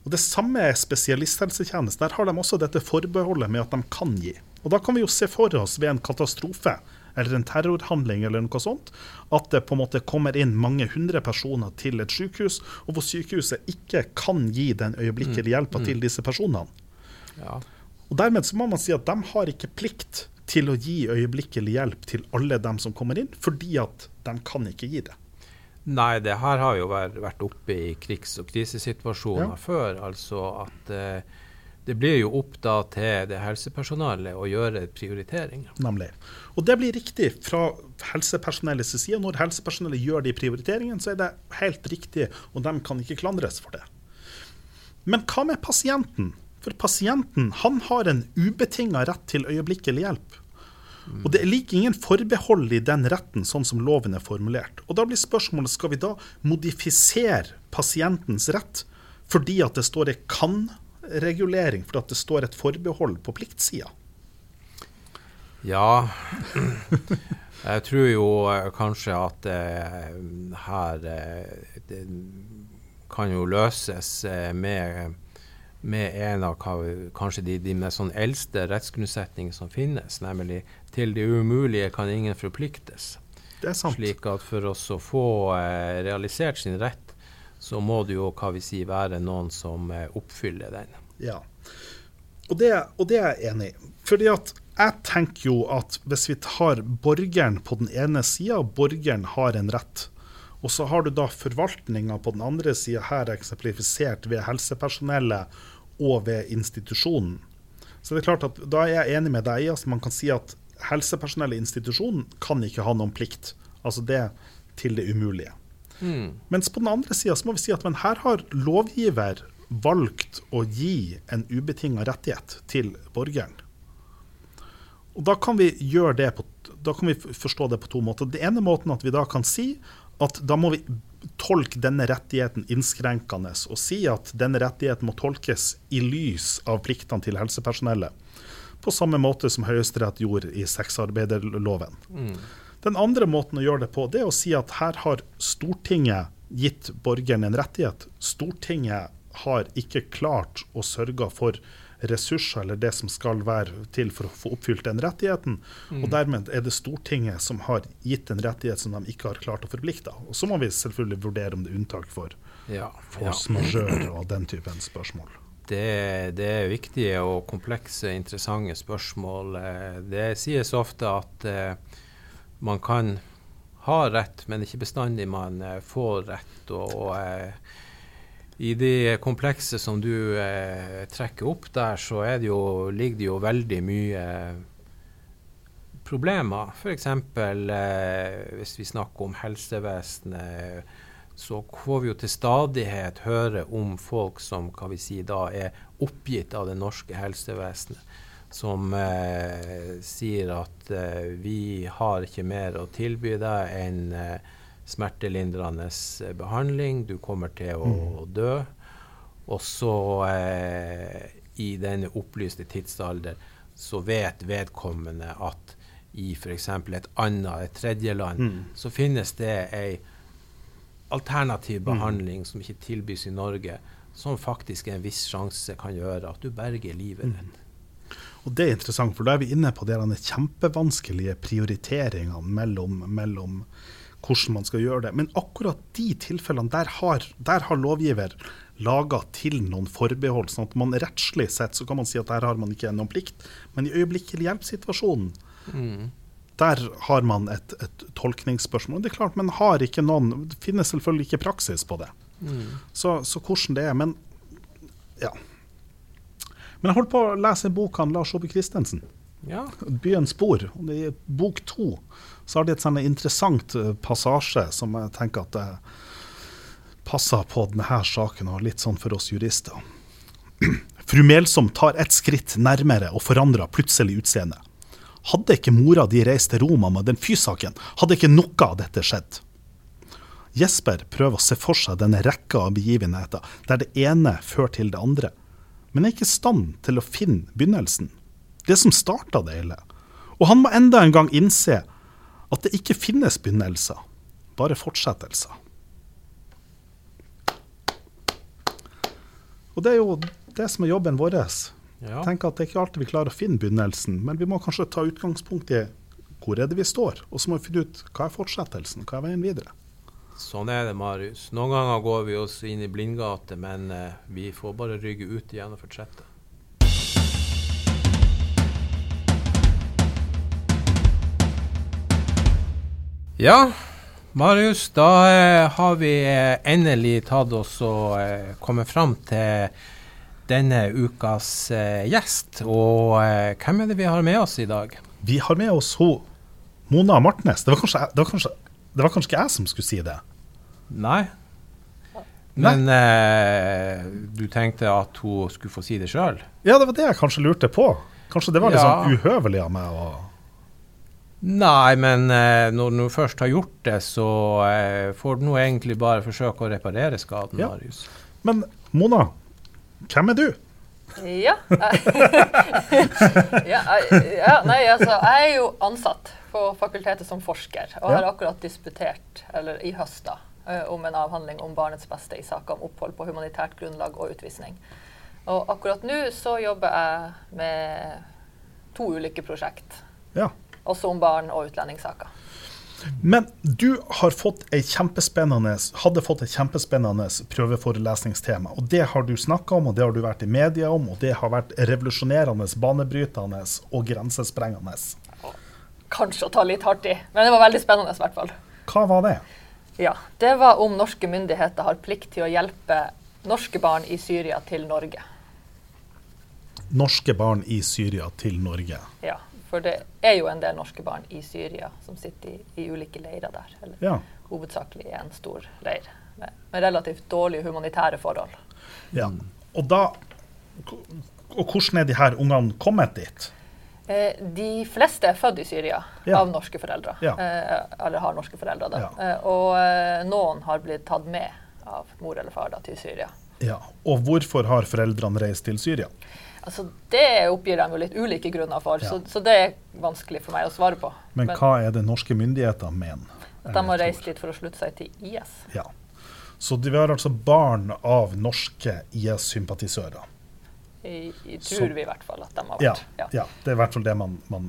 Og Det samme er spesialisthelsetjenesten. Der har de også dette forbeholdet med at de kan gi. Og Da kan vi jo se for oss ved en katastrofe eller en terrorhandling eller noe sånt, at det på en måte kommer inn mange hundre personer til et sykehus, og hvor sykehuset ikke kan gi den øyeblikkelige mm. hjelpa mm. til disse personene. Ja. Og Dermed så må man si at de har ikke plikt til å gi øyeblikkelig hjelp til alle dem som kommer inn, fordi at de kan ikke gi det. Nei, det her har jo vært oppe i krigs- og krisesituasjoner ja. før. Altså at eh, det blir jo opp da til det helsepersonellet å gjøre prioriteringer. Nemlig. Og det blir riktig fra helsepersonellets side. Når helsepersonellet gjør de prioriteringene, så er det helt riktig, og de kan ikke klandres for det. Men hva med pasienten? For pasienten han har en ubetinga rett til øyeblikkelig hjelp. Og Det ligger ingen forbehold i den retten, sånn som loven er formulert. Og Da blir spørsmålet skal vi da modifisere pasientens rett fordi at det står en kan-regulering, fordi det står et forbehold på pliktsida? Ja, jeg tror jo eh, kanskje at eh, her eh, det kan jo løses eh, med, med en av kanskje de, de mest sånn eldste rettsgrunnsetninger som finnes, nemlig 'til det umulige kan ingen forpliktes'. Det er sant. Slik at for oss å få eh, realisert sin rett, så må det jo hva vi sier, være noen som eh, oppfyller den. Ja, og det, og det er jeg enig i. Fordi at jeg tenker jo at hvis vi tar borgeren på den ene sida, borgeren har en rett. Og så har du da forvaltninga på den andre sida, her eksemplifisert ved helsepersonellet og ved institusjonen. Så det er klart at da er jeg enig med deg i at man kan si at helsepersonell i institusjonen kan ikke ha noen plikt. Altså det til det umulige. Mm. Mens på den andre sida må vi si at her har lovgiver valgt å gi en ubetinga rettighet til borgeren. Og da kan vi gjøre det på, da kan vi forstå det på to måter. Det ene måten at vi da kan si at da må vi tolke denne rettigheten innskrenkende og si at denne rettigheten må tolkes i lys av pliktene til helsepersonellet. På samme måte som Høyesterett gjorde i sexarbeiderloven. Mm. Den andre måten å gjøre det på, det er å si at her har Stortinget gitt borgeren en rettighet. Stortinget har ikke klart å sørge for ressurser eller det som skal være til for å få oppfylt den rettigheten. Mm. Og dermed er det Stortinget som har gitt en rettighet som de ikke har klart å forplikte. Og så må vi selvfølgelig vurdere om det er unntak for ja, force majeure og den typen spørsmål. Det, det, er viktige og komplekse, interessante spørsmål. Eh, det sies ofte at eh, man kan ha rett, men ikke bestandig man eh, får rett. og, og eh, i de komplekse som du eh, trekker opp der, så det jo, ligger det jo veldig mye problemer. F.eks. Eh, hvis vi snakker om helsevesenet, så får vi jo til stadighet høre om folk som kan vi si, da er oppgitt av det norske helsevesenet. Som eh, sier at eh, vi har ikke mer å tilby deg enn eh, smertelindrende eh, behandling. Du kommer til å mm. dø. Og så, eh, i denne opplyste tidsalder, så vet vedkommende at i f.eks. et annet, et tredjeland, mm. så finnes det ei alternativ mm. behandling mm. som ikke tilbys i Norge, som faktisk en viss sjanse kan gjøre at du berger livet mm. Og Det er interessant, for da er vi inne på de kjempevanskelige prioriteringene mellom, mellom hvordan man skal gjøre det. Men akkurat de tilfellene, der har, der har lovgiver laga til noen forbehold. sånn at man rettslig sett så kan man si at der har man ikke noen plikt. Men i øyeblikkelig hjelp-situasjonen, mm. der har man et, et, tolkningsspørsmål. Det er klart, men har ikke noen Det finnes selvfølgelig ikke praksis på det. Mm. Så, så, hvordan det er. Men ja. Men jeg holdt på å lese en bok av Lars Aabye Christensen. Ja. 'Byens spor'. I bok to så har de et sånn interessant eh, passasje som jeg tenker at det passer på denne saken, og litt sånn for oss jurister. Fru Melsom tar et skritt nærmere og forandrer plutselig utseende. Hadde ikke mora di reist til Roma med den fysaken, hadde ikke noe av dette skjedd. Jesper prøver å se for seg denne rekka av begivenheter, der det ene fører til det andre, men er ikke i stand til å finne begynnelsen. Det som starta det hele. Og han må enda en gang innse at det ikke finnes begynnelser, bare fortsettelser. Og det er jo det som er jobben vår. Ja. Tenk at Det er ikke alltid vi klarer å finne begynnelsen, men vi må kanskje ta utgangspunkt i hvor er det vi står, og så må vi finne ut hva er fortsettelsen, hva er veien videre. Sånn er det, Marius. Noen ganger går vi oss inn i blindgate, men eh, vi får bare rygge ut igjen og fortsette. Ja, Marius, da eh, har vi eh, endelig tatt oss og eh, kommet fram til denne ukas eh, gjest. Og hvem er det vi har med oss i dag? Vi har med oss ho, Mona Martnes. Det var, kanskje, det, var kanskje, det var kanskje ikke jeg som skulle si det? Nei. Men du tenkte at hun skulle få si det sjøl? Ja, det var det jeg kanskje lurte på. Kanskje det var litt ja. sånn uhøvelig av meg å Nei, men eh, når du først har gjort det, så eh, får du nå egentlig bare forsøke å reparere skaden, ja. Marius. Men Mona, hvem er du? Ja. ja, ja, nei, altså, jeg er jo ansatt på fakultetet som forsker, og har akkurat disputert, eller i høst, da, eh, om en avhandling om barnets beste i saker om opphold på humanitært grunnlag og utvisning. Og akkurat nå så jobber jeg med to ulike prosjekt. Ja. Også om barn og utlendingssaker. Men du har fått hadde fått et kjempespennende prøveforelesningstema. Og det har du snakka om, og det har du vært i media om, og det har vært revolusjonerende, banebrytende og grensesprengende. Kanskje å ta litt hardt i, men det var veldig spennende i hvert fall. Hva var det? Ja, Det var om norske myndigheter har plikt til å hjelpe norske barn i Syria til Norge. Norske barn i Syria til Norge. Ja. For det er jo en del norske barn i Syria som sitter i, i ulike leirer der. Eller ja. hovedsakelig i en stor leir med, med, relativt dårlige humanitære forhold. Ja, Og da Og hvordan er de her ungene kommet dit? Eh, de fleste er født i Syria ja. av norske foreldre. Ja. Eh, eller har norske foreldre. Da. Eh, og noen har blitt tatt med av mor eller far da, til Syria. Ja, Og hvorfor har foreldrene reist til Syria? Altså, det oppgir de jo litt ulike grunner for, ja. så, så, det er vanskelig for meg å svare på. Men, Men hva er det norske myndigheter mener? At de har reist dit for å slutte seg til IS. Ja. Så de var altså barn av norske IS-sympatisører? I, i, tror så, vi i hvert fall at de har vært. Ja, ja. ja, det er i hvert fall det man, man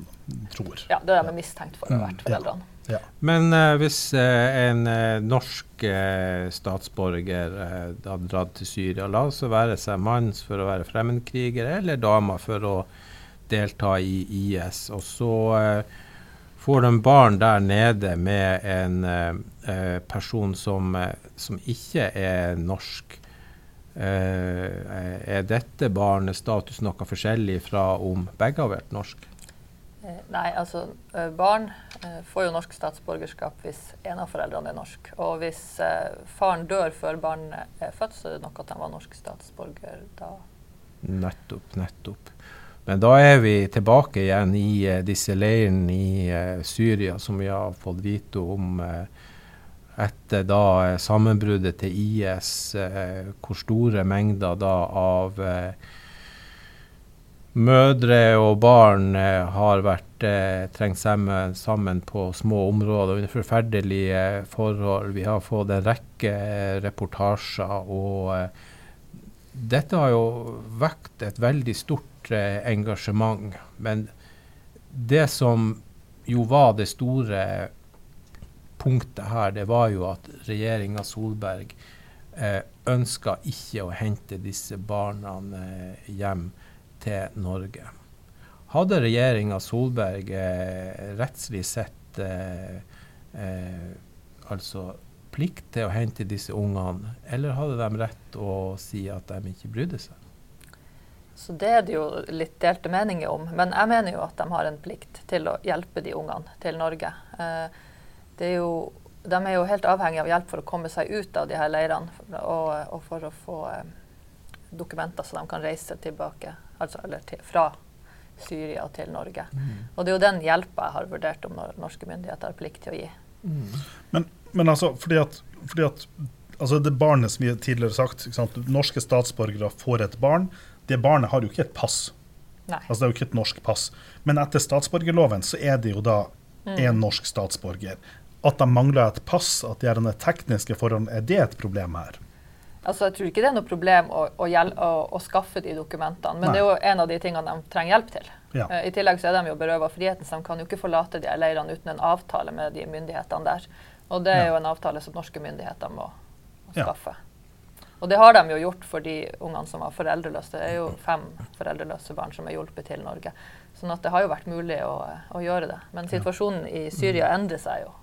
tror. Ja, det er de er mistenkt for å ha vært, foreldrene. Ja. Men uh, hvis uh, en uh, norsk statsborger hadde dratt til Syria, la oss være seg mann for å være fremmedkriger eller dame for å delta i IS, og så får de barn der nede med en person som, som, ikke er norsk. er dette barnets status noe forskjellig fra om begge har vært norske? Eh, nei, altså eh, barn eh, får jo norsk statsborgerskap hvis en av foreldrene er norsk. Og hvis faren dør før barnet er født, så er det nok at han var norsk statsborger da. Nettopp, nettopp. Men da er vi tilbake igjen i disse leirene i Syria som vi har fått vite om etter da sammenbruddet til IS, hvor store mengder da av mødre og barn eh, har vært eh, trengt sammen, på små områder under forferdelige forhold. Vi har fått en rekke eh, reportasjer. og eh, dette har jo vekt et veldig stort eh, engasjement. Men det som jo var det store punktet her, det var jo at regjeringa Solberg eh, ønska ikke å hente disse barna eh, til Norge. Hadde regjeringa Solberg eh, rettslig sett eh, eh, altså plikt til å hente disse ungene, eller hadde de rett å si at de ikke brydde seg? Så Det er det jo litt delte meninger om. Men jeg mener jo at de har en plikt til å hjelpe de ungene til Norge. Eh, er jo, de er jo helt avhengige av hjelp for å komme seg ut av de her leirene og, og for å få eh, dokumenter så de kan reise tilbake altså, eller til, fra Syria til Norge. Mm. Og det er jo den hjelpa jeg har vurdert om norske myndigheter har plikt til å gi. Mm. Men, men, altså, fordi at, fordi at altså det barnet som vi tidligere sagt, norske statsborgere får et barn. Det barnet har jo ikke et pass. Nei. Altså Det er jo ikke et norsk pass. Men etter statsborgerloven så er det jo da mm. en norsk statsborger. At de mangler et pass, at de er de tekniske forholdene, er det et problem her? Altså, jeg tror ikke det er noe problem å, å, å, å skaffe de dokumentene, men Nei. det er jo en av de tingene de trenger hjelp til. Ja. Uh, I tillegg så er de jo berøva friheten, så de kan jo ikke forlate de leirene uten en avtale med de myndighetene der. Og det er ja. jo en avtale som norske myndigheter må, må skaffe. Ja. Og det har de jo gjort for de ungene som var foreldreløse. Det er jo fem foreldreløse barn som er hjulpet til Norge. Sånn at det har jo vært mulig å, gjøre det. Men situasjonen i Syria endrer seg jo.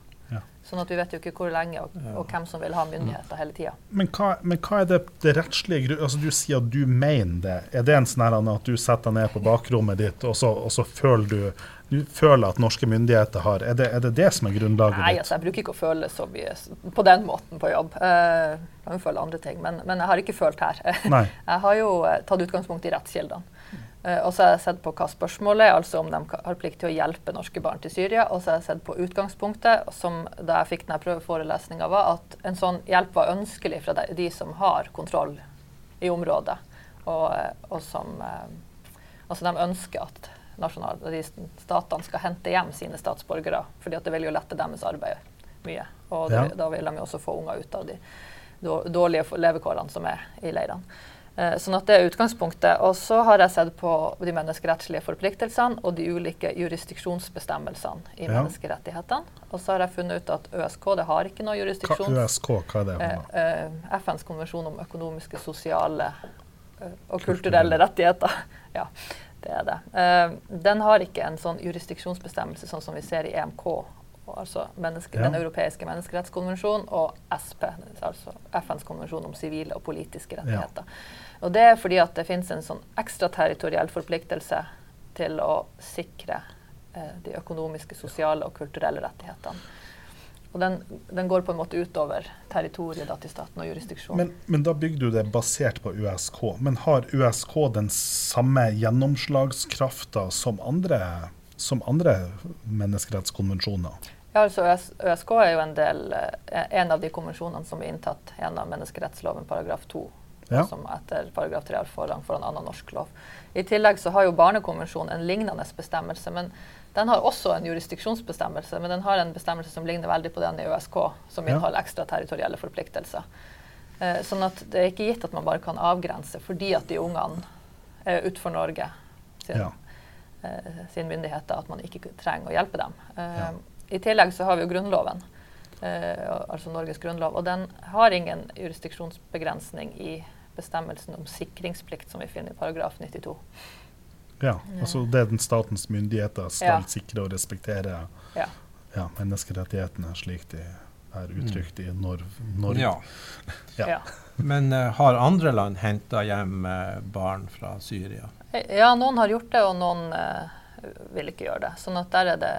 Sånn at vi vet jo ikke hvor lenge og, og hvem som vil ha myndigheter hele tida. Men, men, hva er det, det rettslige altså Du sier at du mener det. Er det en sånn at du setter deg ned på bakrommet ditt, og så, og så føler du, du føler at norske myndigheter har Er det er det, det, som er grunnlaget Nei, altså, jeg bruker ikke å føle så mye på den måten på jobb. Uh, jeg kan føle andre ting, men, men, jeg har ikke følt her. jeg har jo uh, tatt utgangspunkt i rettskildene. Uh, og så har jeg sett på hva spørsmålet er, altså om de har plikt til å hjelpe norske barn til Syria. Og så har jeg sett på utgangspunktet, som da jeg fikk denne prøveforelesninga, var at en sånn hjelp var ønskelig fra de, som har kontroll i området. og, og som altså de ønsker at de statene skal hente hjem sine statsborgere, fordi det vil jo lette deres arbeid mye. Og ja. da, da vil de jo også få unger ut av de dårlige levekårene som er i leirene. Eh, sånn at det er utgangspunktet. Og så har jeg sett på de menneskerettslige forpliktelsene og de ulike jurisdiksjonsbestemmelsene i ja. menneskerettighetene. Og så har jeg funnet ut at ØSK det har ikke noe jurisdiksjon. ØSK, hva er det? Eh, eh, FNs konvensjon om økonomiske, sosiale eh, og kulturelle rettigheter. ja, det er det. Eh, den har ikke en sånn jurisdiksjonsbestemmelse sånn som vi ser i EMK altså menneske, ja. Den europeiske menneskerettskonvensjonen og SP, altså FNs konvensjon om sivile og politiske rettigheter. Ja. Og Det er fordi at det finnes en sånn ekstraterritoriell forpliktelse til å sikre eh, de økonomiske, sosiale og kulturelle rettighetene. Og den, den, går på en måte utover territoriet da, til staten og jurisdiksjonen. Men, men, da bygger du det basert på USK. Men har USK den samme gjennomslagskrafta som andre som andre menneskerettskonvensjoner? Ja, altså ØSK er jo en, del, eh, en av de konvensjonene som er inntatt gjennom menneskerettsloven paragraf 2. Ja. Som etter paragraf 3 har forrang for en annen norsk lov. I tillegg så har jo Barnekonvensjonen en lignende bestemmelse. men Den har også en jurisdiksjonsbestemmelse, men den har en bestemmelse som ligner veldig på den i ØSK, som inneholder ja. ekstraterritorielle forpliktelser. Eh, sånn at det er ikke gitt at man bare kan avgrense fordi at de ungene er utenfor Norge. sin, ja. Eh, sin myndigheter at man ikke trenger å hjelpe dem. Eh, ja. I tillegg så har vi jo Grunnloven, eh, altså Norges grunnlov. Og den har ingen jurisdiksjonsbegrensning i bestemmelsen om sikringsplikt som vi finner i paragraf 92. Ja, altså det er den statens myndigheter skal ja. sikre og respektere ja. Ja, menneskerettighetene slik de er uttrykt i Nor Norge. Ja. Men uh, har andre land henta hjem uh, barn fra Syria? Ja, noen har gjort det, og noen uh, vil ikke gjøre det. Sånn at der er det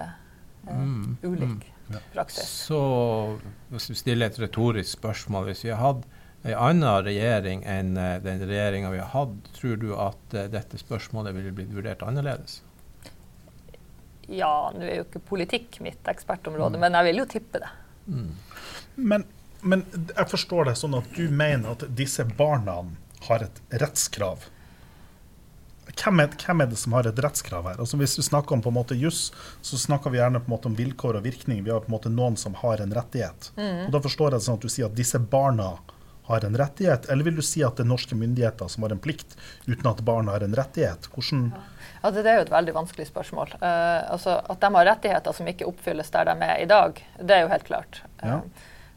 uh, mm, ulik mm, praksis. Så hvis vi stiller et retorisk spørsmål Hvis vi har en annen regjering enn uh, den regjeringa vi har hatt, tror du at dette spørsmålet ville blitt vurdert annerledes? Ja, nå er jo ikke politikk mitt ekspertområde, mm. men jeg vil jo tippe det. Mm. Men, men jeg forstår det sånn at du mener at disse barna har et rettskrav hvem er, hvem er, det som har et rettskrav her? Altså Hvis vi snakker om på en måte juss, så snakker vi gjerne på en måte om vilkår og virkning. Vi har på en måte noen som har en rettighet. Mm. Og Da forstår jeg det sånn at du sier at disse barna har en rettighet, eller vil du si at det er norske myndigheter som har en plikt, uten at barna har en rettighet? Hvordan ja, Det er jo et veldig vanskelig spørsmål. Uh, altså At de har rettigheter som ikke oppfylles der de er i dag, det er jo helt klart. Uh, ja.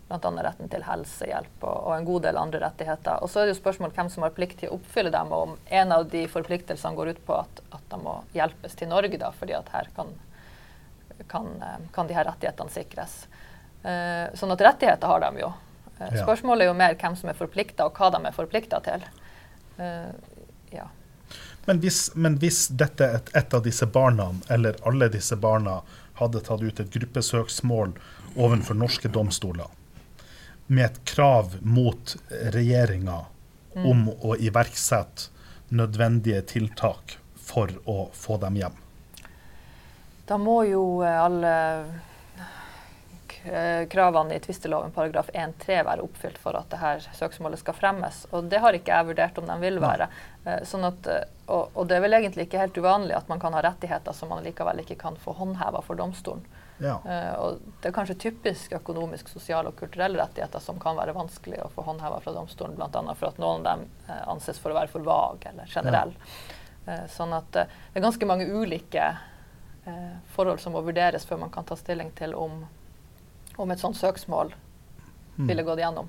Bl.a. retten til helsehjelp og, og, en god del andre rettigheter. Og så er det jo spørsmål hvem som har plikt til å oppfylle dem, og om en av de forpliktelsene går ut på at, at de må hjelpes til Norge, da, fordi at her kan, kan, eh, kan de her rettighetene sikres. Uh, sånn at rettigheter har de jo. Uh. Spørsmålet er jo mer hvem som er forplikta, og hva de er forplikta til. Uh, ja. Men hvis, men hvis, dette et, et av disse barna, eller alle disse barna, hadde tatt ut et gruppesøksmål overfor norske domstoler, med et krav mot regjeringa mm. om å iverksette nødvendige tiltak for å få dem hjem? Da må jo eh, alle eh, kravene i tvisteloven paragraf 1-3 være oppfylt for at dette søksmålet skal fremmes. Og det har ikke jeg vurdert om de vil være. Eh, sånn at, og, og, det er vel egentlig ikke helt uvanlig at man kan ha rettigheter som man likevel ikke kan få håndheva for domstolen. Ja. Og det er kanskje typisk økonomisk, sosiale og kulturelle rettigheter som kan være vanskelig å få håndheva fra domstolen, bl.a. for at noen av dem anses for å være for vage eller generelle. Ja. Sånn at det er ganske mange ulike forhold som må vurderes før man kan ta stilling til om, om et sånt søksmål mm. ville gått gjennom.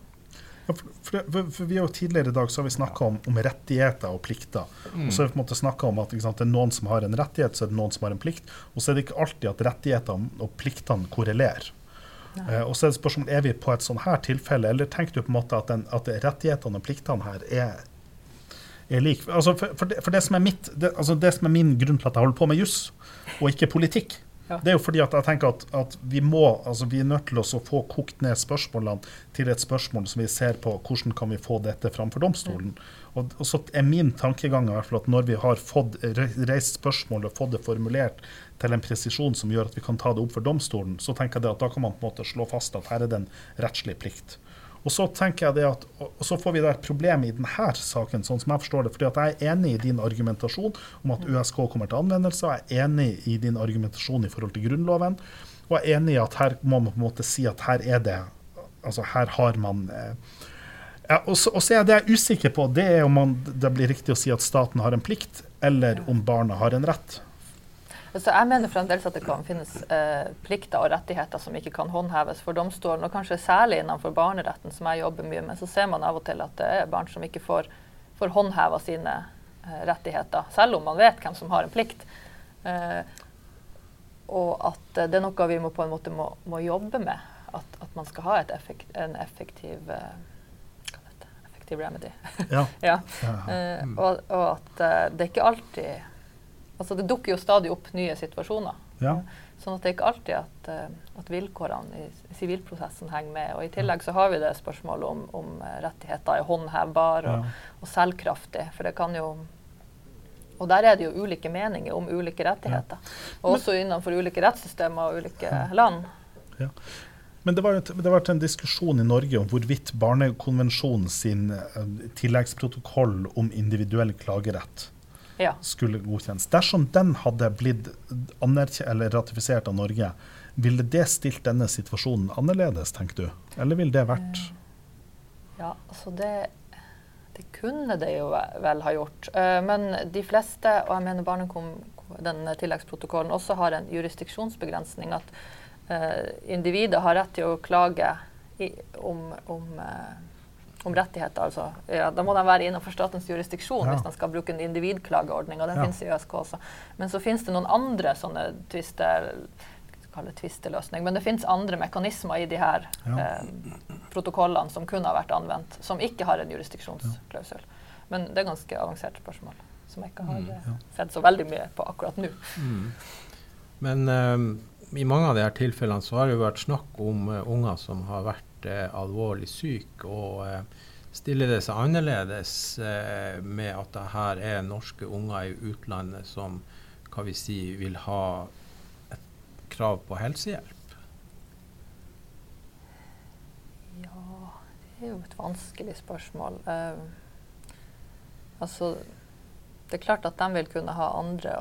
Ja, for, for, for, for, vi har jo Tidligere i dag så har vi snakka om, om, rettigheter og plikter. Mm. Og så har vi på en måte snakka om at sant, det er noen som har en rettighet, så er det noen som har en plikt. Og så er det ikke alltid at rettighetene og pliktene korrelerer. Eh, og så er det spørsmålet, er vi på et sånn her tilfelle, eller tenker du på en måte at, den, at rettighetene og pliktene her er, er like? Altså for, det, det, som mitt, det, altså det, som er min grunn til at jeg holder på med juss, og ikke politikk, ja. Det er jo fordi at jeg tenker at, at, vi må, altså vi er nødt til å få kokt ned spørsmålene til et spørsmål som vi ser på hvordan kan vi få dette framfor domstolen. Mm. Og, og, så er min tankegang i hvert fall at når vi har fått reist spørsmålet og fått det formulert til en presisjon som gjør at vi kan ta det opp for domstolen, så tenker jeg at da kan man på en måte slå fast at her er det en rettslig plikt. Og så tenker jeg det at, og så får vi det et problem i denne saken, sånn som jeg forstår det. fordi at jeg er enig i din argumentasjon om at USK kommer til anvendelse. Jeg er enig i din argumentasjon i forhold til Grunnloven. Og jeg er enig i at her må man på en måte si at her er det Altså her har man eh, ja, og, så, og så er det jeg er usikker på, det er om man, det blir riktig å si at staten har en plikt, eller om barna har en rett. Så jeg mener fremdeles at det kan finnes eh, plikter og rettigheter som ikke kan håndheves for domstolen. Og kanskje særlig innenfor barneretten, som jeg jobber mye med, så ser man av og til at det er barn som ikke får, får håndheva sine eh, rettigheter, selv om man vet hvem som har en plikt. Eh, og at det er noe vi må, på en måte må, må jobbe med. At, at, man skal ha effekt, en effektiv eh, effektiv remedy. Ja. ja. Uh, og, og, at uh, det er ikke alltid Altså det dukker jo stadig opp nye situasjoner. Ja. Sånn at det er ikke alltid at, uh, at vilkårene i sivilprosessen henger med. Og i tillegg så har vi det spørsmålet om, om rettigheter er håndhevbare og, ja. og selvkraftig. For det kan jo og der er det jo ulike meninger om ulike rettigheter. Og også innenfor ulike rettssystemer og ulike land. Ja. Men det var, det var en diskusjon i Norge om hvorvidt Barnekonvensjonen sin tilleggsprotokoll om individuell klagerett ja. skulle godkjennes. Dersom den hadde blitt ratifisert av Norge, ville det stilt denne situasjonen annerledes, tenker du? Eller ville det vært eh, Ja, altså det, det kunne det jo vel ha gjort. Eh, men de fleste, og jeg mener barnekom, den tilleggsprotokollen også har en jurisdiksjonsbegrensning. at uh, individet har rett til å klage i, om, om om rettigheter. Altså. Ja, da må de være innenfor statens jurisdiksjon ja. hvis de skal bruke en individklageordning. og Den ja. finnes i ØSK også. Men så finnes det noen andre sånne tvister tvisteløsning. Men det finnes andre mekanismer i de her eh, protokollene som kunne ha vært anvendt, som ikke har en jurisdiksjonsklausul. Men det er ganske avansert spørsmål som jeg ikke har mm, eh, sett så veldig mye på akkurat nå. Mm. Men um, i mange av de her tilfellene så har det jo vært snakk om uh, unger som har vært vært alvorlig syk. og eh, stiller det seg annerledes eh, med at det her er norske unger i utlandet som hva vi si, vil ha et krav på helsehjelp? Ja, det er jo et vanskelig spørsmål. Eh, altså, det er klart at de vil kunne ha andre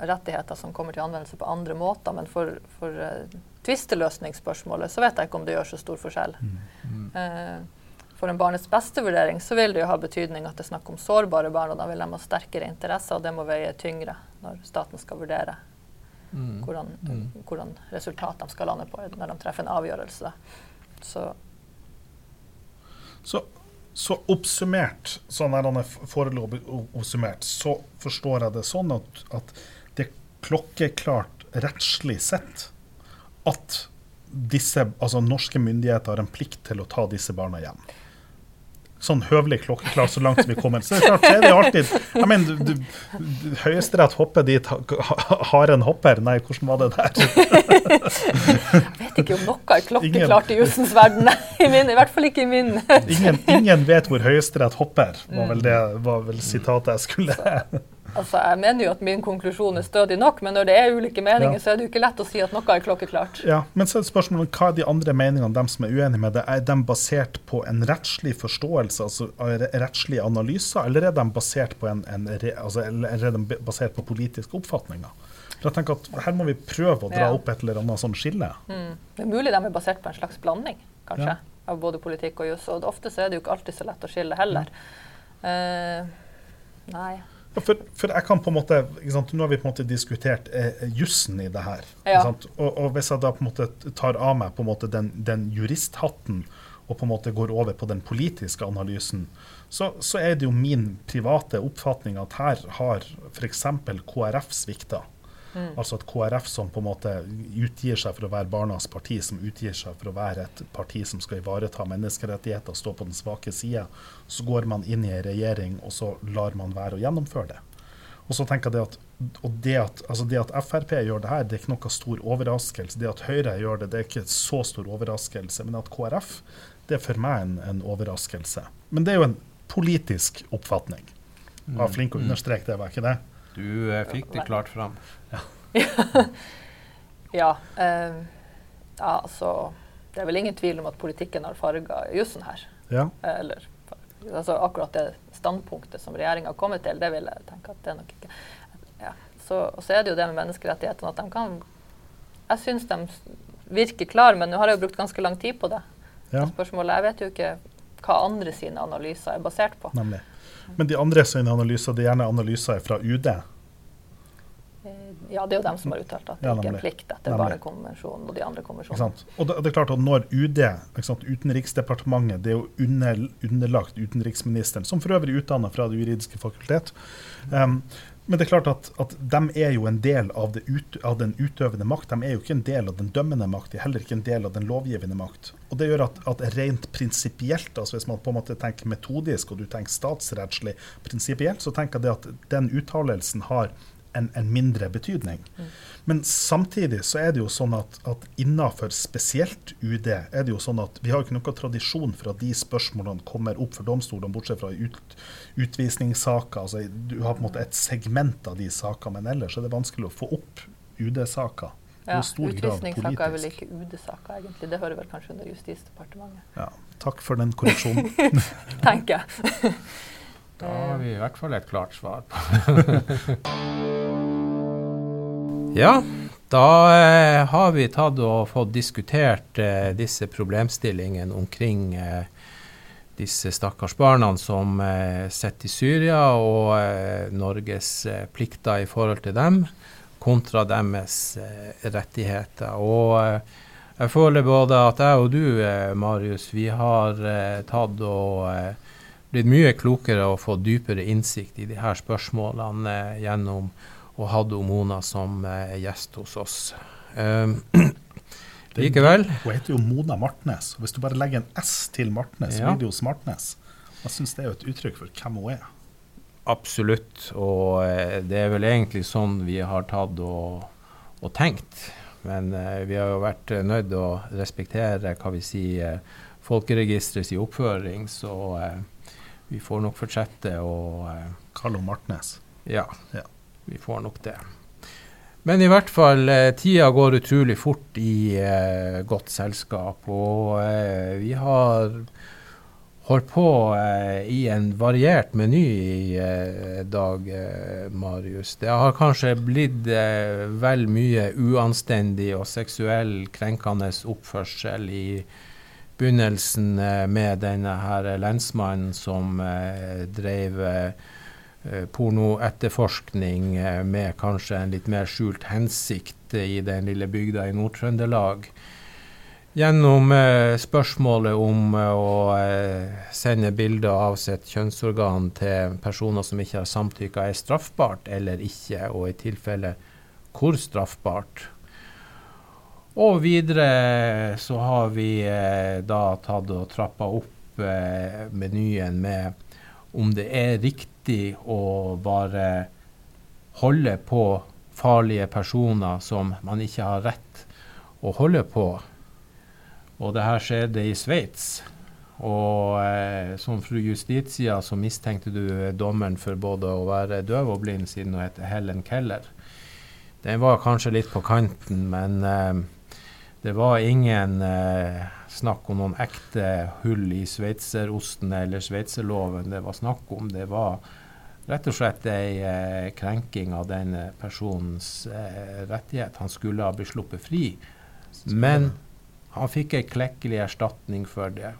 rettigheter som kommer til anvendelse på andre måter, men for, for uh, tvisteløsningsspørsmålet, så vet jeg ikke om det gjør så stor forskjell. Mm. Eh, for en barnets beste-vurdering så vil det jo ha betydning at det er snakk om sårbare barn, og da vil de ha sterkere interesser, og det må veie tyngre når staten skal vurdere mm. hvordan, mm. hvordan resultat de skal lande på når de treffer en avgjørelse. Så, så, så oppsummert, sånn han foreløpig oppsummert, så forstår jeg det sånn at, at det klokkeklart rettslig sett at disse, altså norske myndigheter har en plikt til å ta disse barna hjem. Sånn høvelig klokkeklar så langt som vi kommer. Så det er klart, det er det alltid jeg mener, du, du, Høyesterett hopper dit haren hopper. Nei, hvordan var det der? jeg vet ikke om noe er klokkeklart i jussens verden. I, min, I hvert fall ikke i min. ingen, ingen vet hvor Høyesterett hopper, var vel det var vel sitatet jeg skulle Altså, jeg mener jo at min konklusjon er stødig nok, men når det er ulike meninger, ja. så er det jo ikke lett å si at noe er klokkeklart. Ja, Men så er det spørsmålet hva er de andre meningene, dem som er uenige med det? Er de basert på en rettslig forståelse, altså rettslige analyser, eller er de basert på, en, en altså, er de basert på politiske oppfatninger? For jeg tenker at Her må vi prøve å dra ja. opp et eller annet sånn skille. Mm. Det er mulig de er basert på en slags blanding, kanskje, ja. av både politikk og juss. Og ofte så er det jo ikke alltid så lett å skille heller. Uh, nei. For, for, jeg kan på en måte, sant, Nå har vi på en måte diskutert eh, jussen i det her. Ja. Og, og, hvis jeg da på en måte tar av meg på en måte den, den juristhatten og på en måte går over på den politiske analysen, så, så er det jo min private oppfatning at her har f.eks. KrF svikta. Mm. Altså at KrF som på en måte utgir seg for å være barnas parti, som utgir seg for å være et parti som skal ivareta menneskerettigheter, stå på den svake sida, så går man inn i en regjering og så lar man være å gjennomføre det. Og så tenker jeg at, og det at, altså det at Frp gjør det her, det er ikke noe stor overraskelse. Det at Høyre gjør det, det er ikke så stor overraskelse. Men at KrF, det er for meg en, en overraskelse. Men det er jo en politisk oppfatning. Jeg var flink å mm. understreke det, var ikke det? Du eh, fikk det klart fram. Ja. ja, eh, ja, altså det er vel ingen tvil om at politikken har farga jussen her. Ja. Eller altså akkurat det standpunktet som regjeringa har kommet til, det vil jeg tenke at det er nok ikke. Ja. Så, og så er det jo det med menneskerettighetene at de kan Jeg syns de virker klare, men nå har jeg jo brukt ganske lang tid på det. Ja. Spørsmålet, Jeg vet jo ikke hva andre sine analyser er basert på. Nemlig. Men de andre sine analyser, det er gjerne analyser fra UD? Ja, det er jo dem som har uttalt at det ja, ikke er en plikt etter Barnekonvensjonen og de andre konvensjonene. Og det, det, er klart at når UD, Utenriksdepartementet, det er jo under, underlagt utenriksministeren, som for øvrig er utdanna fra Det juridiske fakultet. Um, men det er klart at, at de er jo en del av, ut, av, den utøvende makt. De er jo ikke en del av den dømmende makt, de er heller ikke en del av den lovgivende makt. Og Det gjør at, at rent prinsipielt, altså hvis man på en måte tenker metodisk og du tenker statsrettslig prinsipielt, så tenker jeg at den uttalelsen har en, en mindre betydning. Mm. Men samtidig så er det jo sånn at, at innafor spesielt UD er det jo sånn at vi har ikke noen tradisjon for at de spørsmålene kommer opp for domstolene, bortsett fra ut, utvisningssaker. Altså, du har på en måte et segment av de sakene, men ellers er det vanskelig å få opp UD-saker. Ja, Utvisningssaker er vel ikke UD-saker, egentlig. Det hører vel kanskje under Justisdepartementet. Ja, takk for den korreksjonen. Tenker jeg. Da har vi i hvert fall et klart svar på Ja, da eh, har vi tatt og fått diskutert eh, disse problemstillingene omkring eh, disse stakkars barna som eh, sitter i Syria, og eh, Norges eh, plikter i forhold til dem, kontra deres rettigheter. Og jeg føler både at jeg og du, Marius, vi har tatt og blitt mye klokere og fått dypere innsikt i de her spørsmålene eh, gjennom å ha Mona som eh, gjest hos oss. Um, likevel Hun heter jo Mona Martnes. og Hvis du bare legger en S til Martnes, ja. blir det jo Smartnes. Jeg syns det er jo et uttrykk for hvem hun er. Absolutt. Og eh, det er vel egentlig sånn vi har tatt og, og tenkt. Men eh, vi har jo vært nødt til å respektere hva vi sier, folkeregisterets oppføring. Så eh, vi får nok fortsette å Carlo Martnes. Ja, ja, vi får nok det. Men i hvert fall, eh, tida går utrolig fort i eh, godt selskap. Og eh, vi har holdt på eh, i en variert meny i eh, dag, Marius. Det har kanskje blitt vel mye uanstendig og seksuell krenkende oppførsel i begynnelsen eh, med denne her lensmannen som eh, drev eh, pornoetterforskning med kanskje en litt mer skjult hensikt i den lille bygda i Nord-Trøndelag. Gjennom spørsmålet om å sende bilder av sitt kjønnsorgan til personer som ikke har samtykka, er straffbart eller ikke, og i tilfelle hvor straffbart. Og videre så har vi eh, da tatt og trappa opp eh, menyen med om det er riktig å bare holde på farlige personer som man ikke har rett å holde på. Og det her skjedde i Sveits. Og eh, som fru Justitia så mistenkte du dommeren for både å være døv og blind, siden hun heter Helen Keller. Den var kanskje litt på kanten, men eh, det var ingen eh, snakk om noen ekte hull i sveitserosten eller sveitserloven det var snakk om. Det var rett og slett ei eh, krenking av den personens eh, rettighet. Han skulle ha blitt sluppet fri, men han fikk ei klekkelig erstatning for det.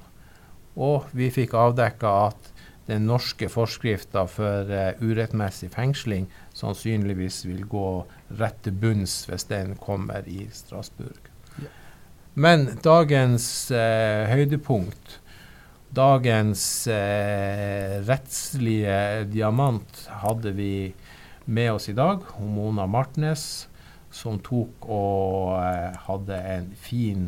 Og vi fikk avdekka at den norske forskrifta for uh, urettmessig fengsling sannsynligvis vil gå rett til bunns hvis den kommer i Strasbourg. Men dagens eh, høydepunkt, dagens eh, rettslige diamant, hadde vi med oss i dag. Mona Martnes, som tok og eh, hadde en fin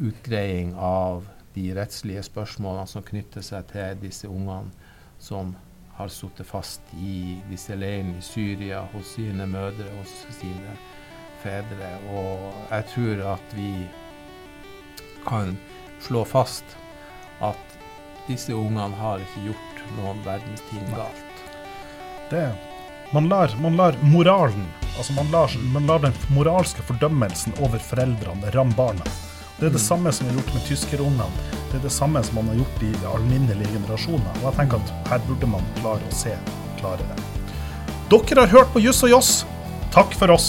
utgreiing av de rettslige spørsmålene som knytter seg til disse ungene som har sittet fast i disse leirene i Syria hos sine mødre, hos sine fedre. Og jeg tror at vi kan slå fast at disse ungene har ikke gjort noen verdens ting galt. Det man lar, man lar moralen, altså man lar, man lar, den moralske fordømmelsen over foreldrene ramme barna. Det er det mm. samme som er gjort med tyskerungene. Det er det samme som man har gjort i alminnelige generasjoner. Og jeg tenker at her burde man klare å se klarere. Dere har hørt på Juss og Joss. Takk for oss.